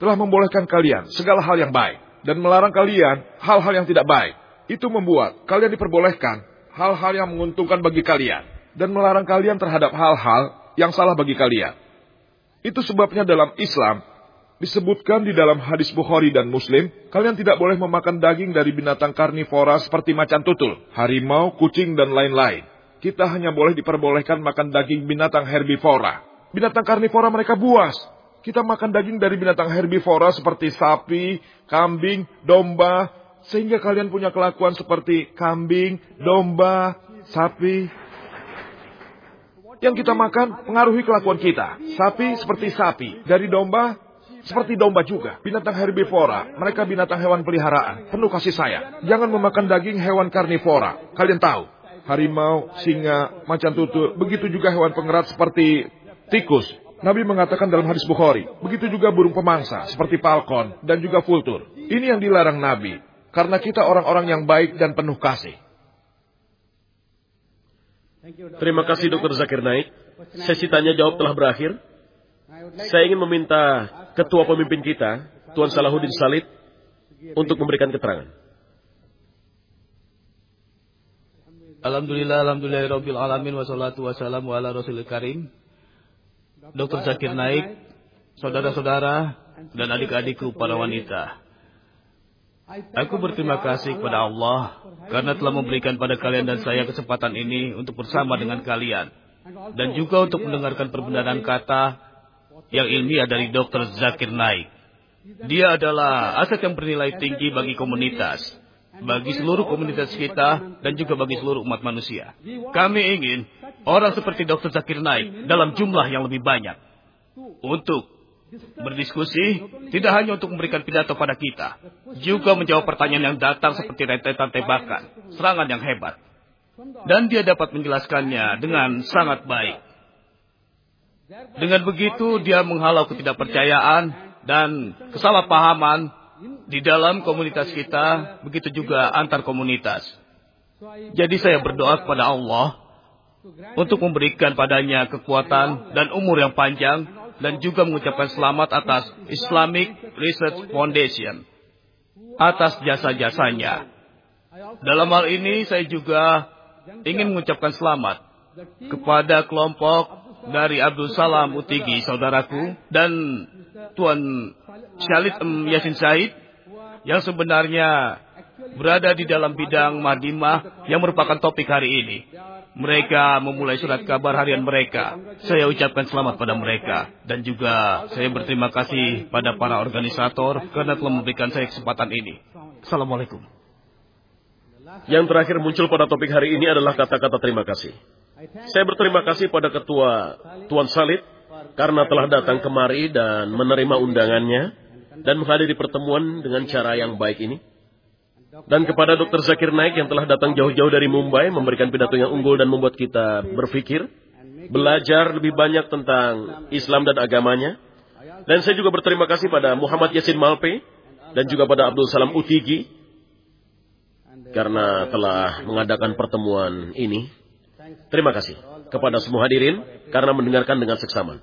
telah membolehkan kalian segala hal yang baik dan melarang kalian hal-hal yang tidak baik. Itu membuat kalian diperbolehkan hal-hal yang menguntungkan bagi kalian dan melarang kalian terhadap hal-hal yang salah bagi kalian. Itu sebabnya dalam Islam Disebutkan di dalam hadis Bukhari dan Muslim, kalian tidak boleh memakan daging dari binatang karnivora seperti macan tutul, harimau, kucing, dan lain-lain. Kita hanya boleh diperbolehkan makan daging binatang herbivora. Binatang karnivora mereka buas. Kita makan daging dari binatang herbivora seperti sapi, kambing, domba, sehingga kalian punya kelakuan seperti kambing, domba, sapi. Yang kita makan pengaruhi kelakuan kita. Sapi seperti sapi, dari domba seperti domba juga, binatang herbivora, mereka binatang hewan peliharaan, penuh kasih sayang. Jangan memakan daging hewan karnivora. Kalian tahu, harimau, singa, macan tutul, begitu juga hewan pengerat seperti tikus. Nabi mengatakan dalam hadis Bukhari, begitu juga burung pemangsa seperti falcon dan juga vultur. Ini yang dilarang Nabi, karena kita orang-orang yang baik dan penuh kasih. Terima kasih Dr. Zakir Naik. Sesi tanya jawab telah berakhir. Saya ingin meminta ketua pemimpin kita, Tuan Salahuddin Salid, untuk memberikan keterangan. Alhamdulillah, alhamdulillah, rabbil alamin, wassalatu wassalamu ala rasulil karim. Dr. Zakir Naik, saudara-saudara, dan adik-adikku para wanita. Aku berterima kasih kepada Allah karena telah memberikan pada kalian dan saya kesempatan ini untuk bersama dengan kalian. Dan juga untuk mendengarkan perbenaran kata yang ilmiah dari Dr. Zakir Naik. Dia adalah aset yang bernilai tinggi bagi komunitas, bagi seluruh komunitas kita, dan juga bagi seluruh umat manusia. Kami ingin orang seperti Dr. Zakir Naik dalam jumlah yang lebih banyak. Untuk berdiskusi tidak hanya untuk memberikan pidato pada kita, juga menjawab pertanyaan yang datang seperti rentetan tembakan, serangan yang hebat. Dan dia dapat menjelaskannya dengan sangat baik. Dengan begitu dia menghalau ketidakpercayaan dan kesalahpahaman di dalam komunitas kita, begitu juga antar komunitas. Jadi saya berdoa kepada Allah untuk memberikan padanya kekuatan dan umur yang panjang dan juga mengucapkan selamat atas Islamic Research Foundation atas jasa-jasanya. Dalam hal ini saya juga ingin mengucapkan selamat kepada kelompok dari Abdul Salam Utigi saudaraku dan Tuan Syalid M. Yasin Said yang sebenarnya berada di dalam bidang Madimah yang merupakan topik hari ini. Mereka memulai surat kabar harian mereka. Saya ucapkan selamat pada mereka. Dan juga saya berterima kasih pada para organisator karena telah memberikan saya kesempatan ini. Assalamualaikum. Yang terakhir muncul pada topik hari ini adalah kata-kata terima kasih. Saya berterima kasih pada Ketua Tuan Salid karena telah datang kemari dan menerima undangannya dan menghadiri pertemuan dengan cara yang baik ini. Dan kepada Dr. Zakir Naik yang telah datang jauh-jauh dari Mumbai memberikan pidato yang unggul dan membuat kita berpikir, belajar lebih banyak tentang Islam dan agamanya. Dan saya juga berterima kasih pada Muhammad Yasin Malpe dan juga pada Abdul Salam Utigi karena telah mengadakan pertemuan ini. Terima kasih kepada semua hadirin karena mendengarkan dengan seksama.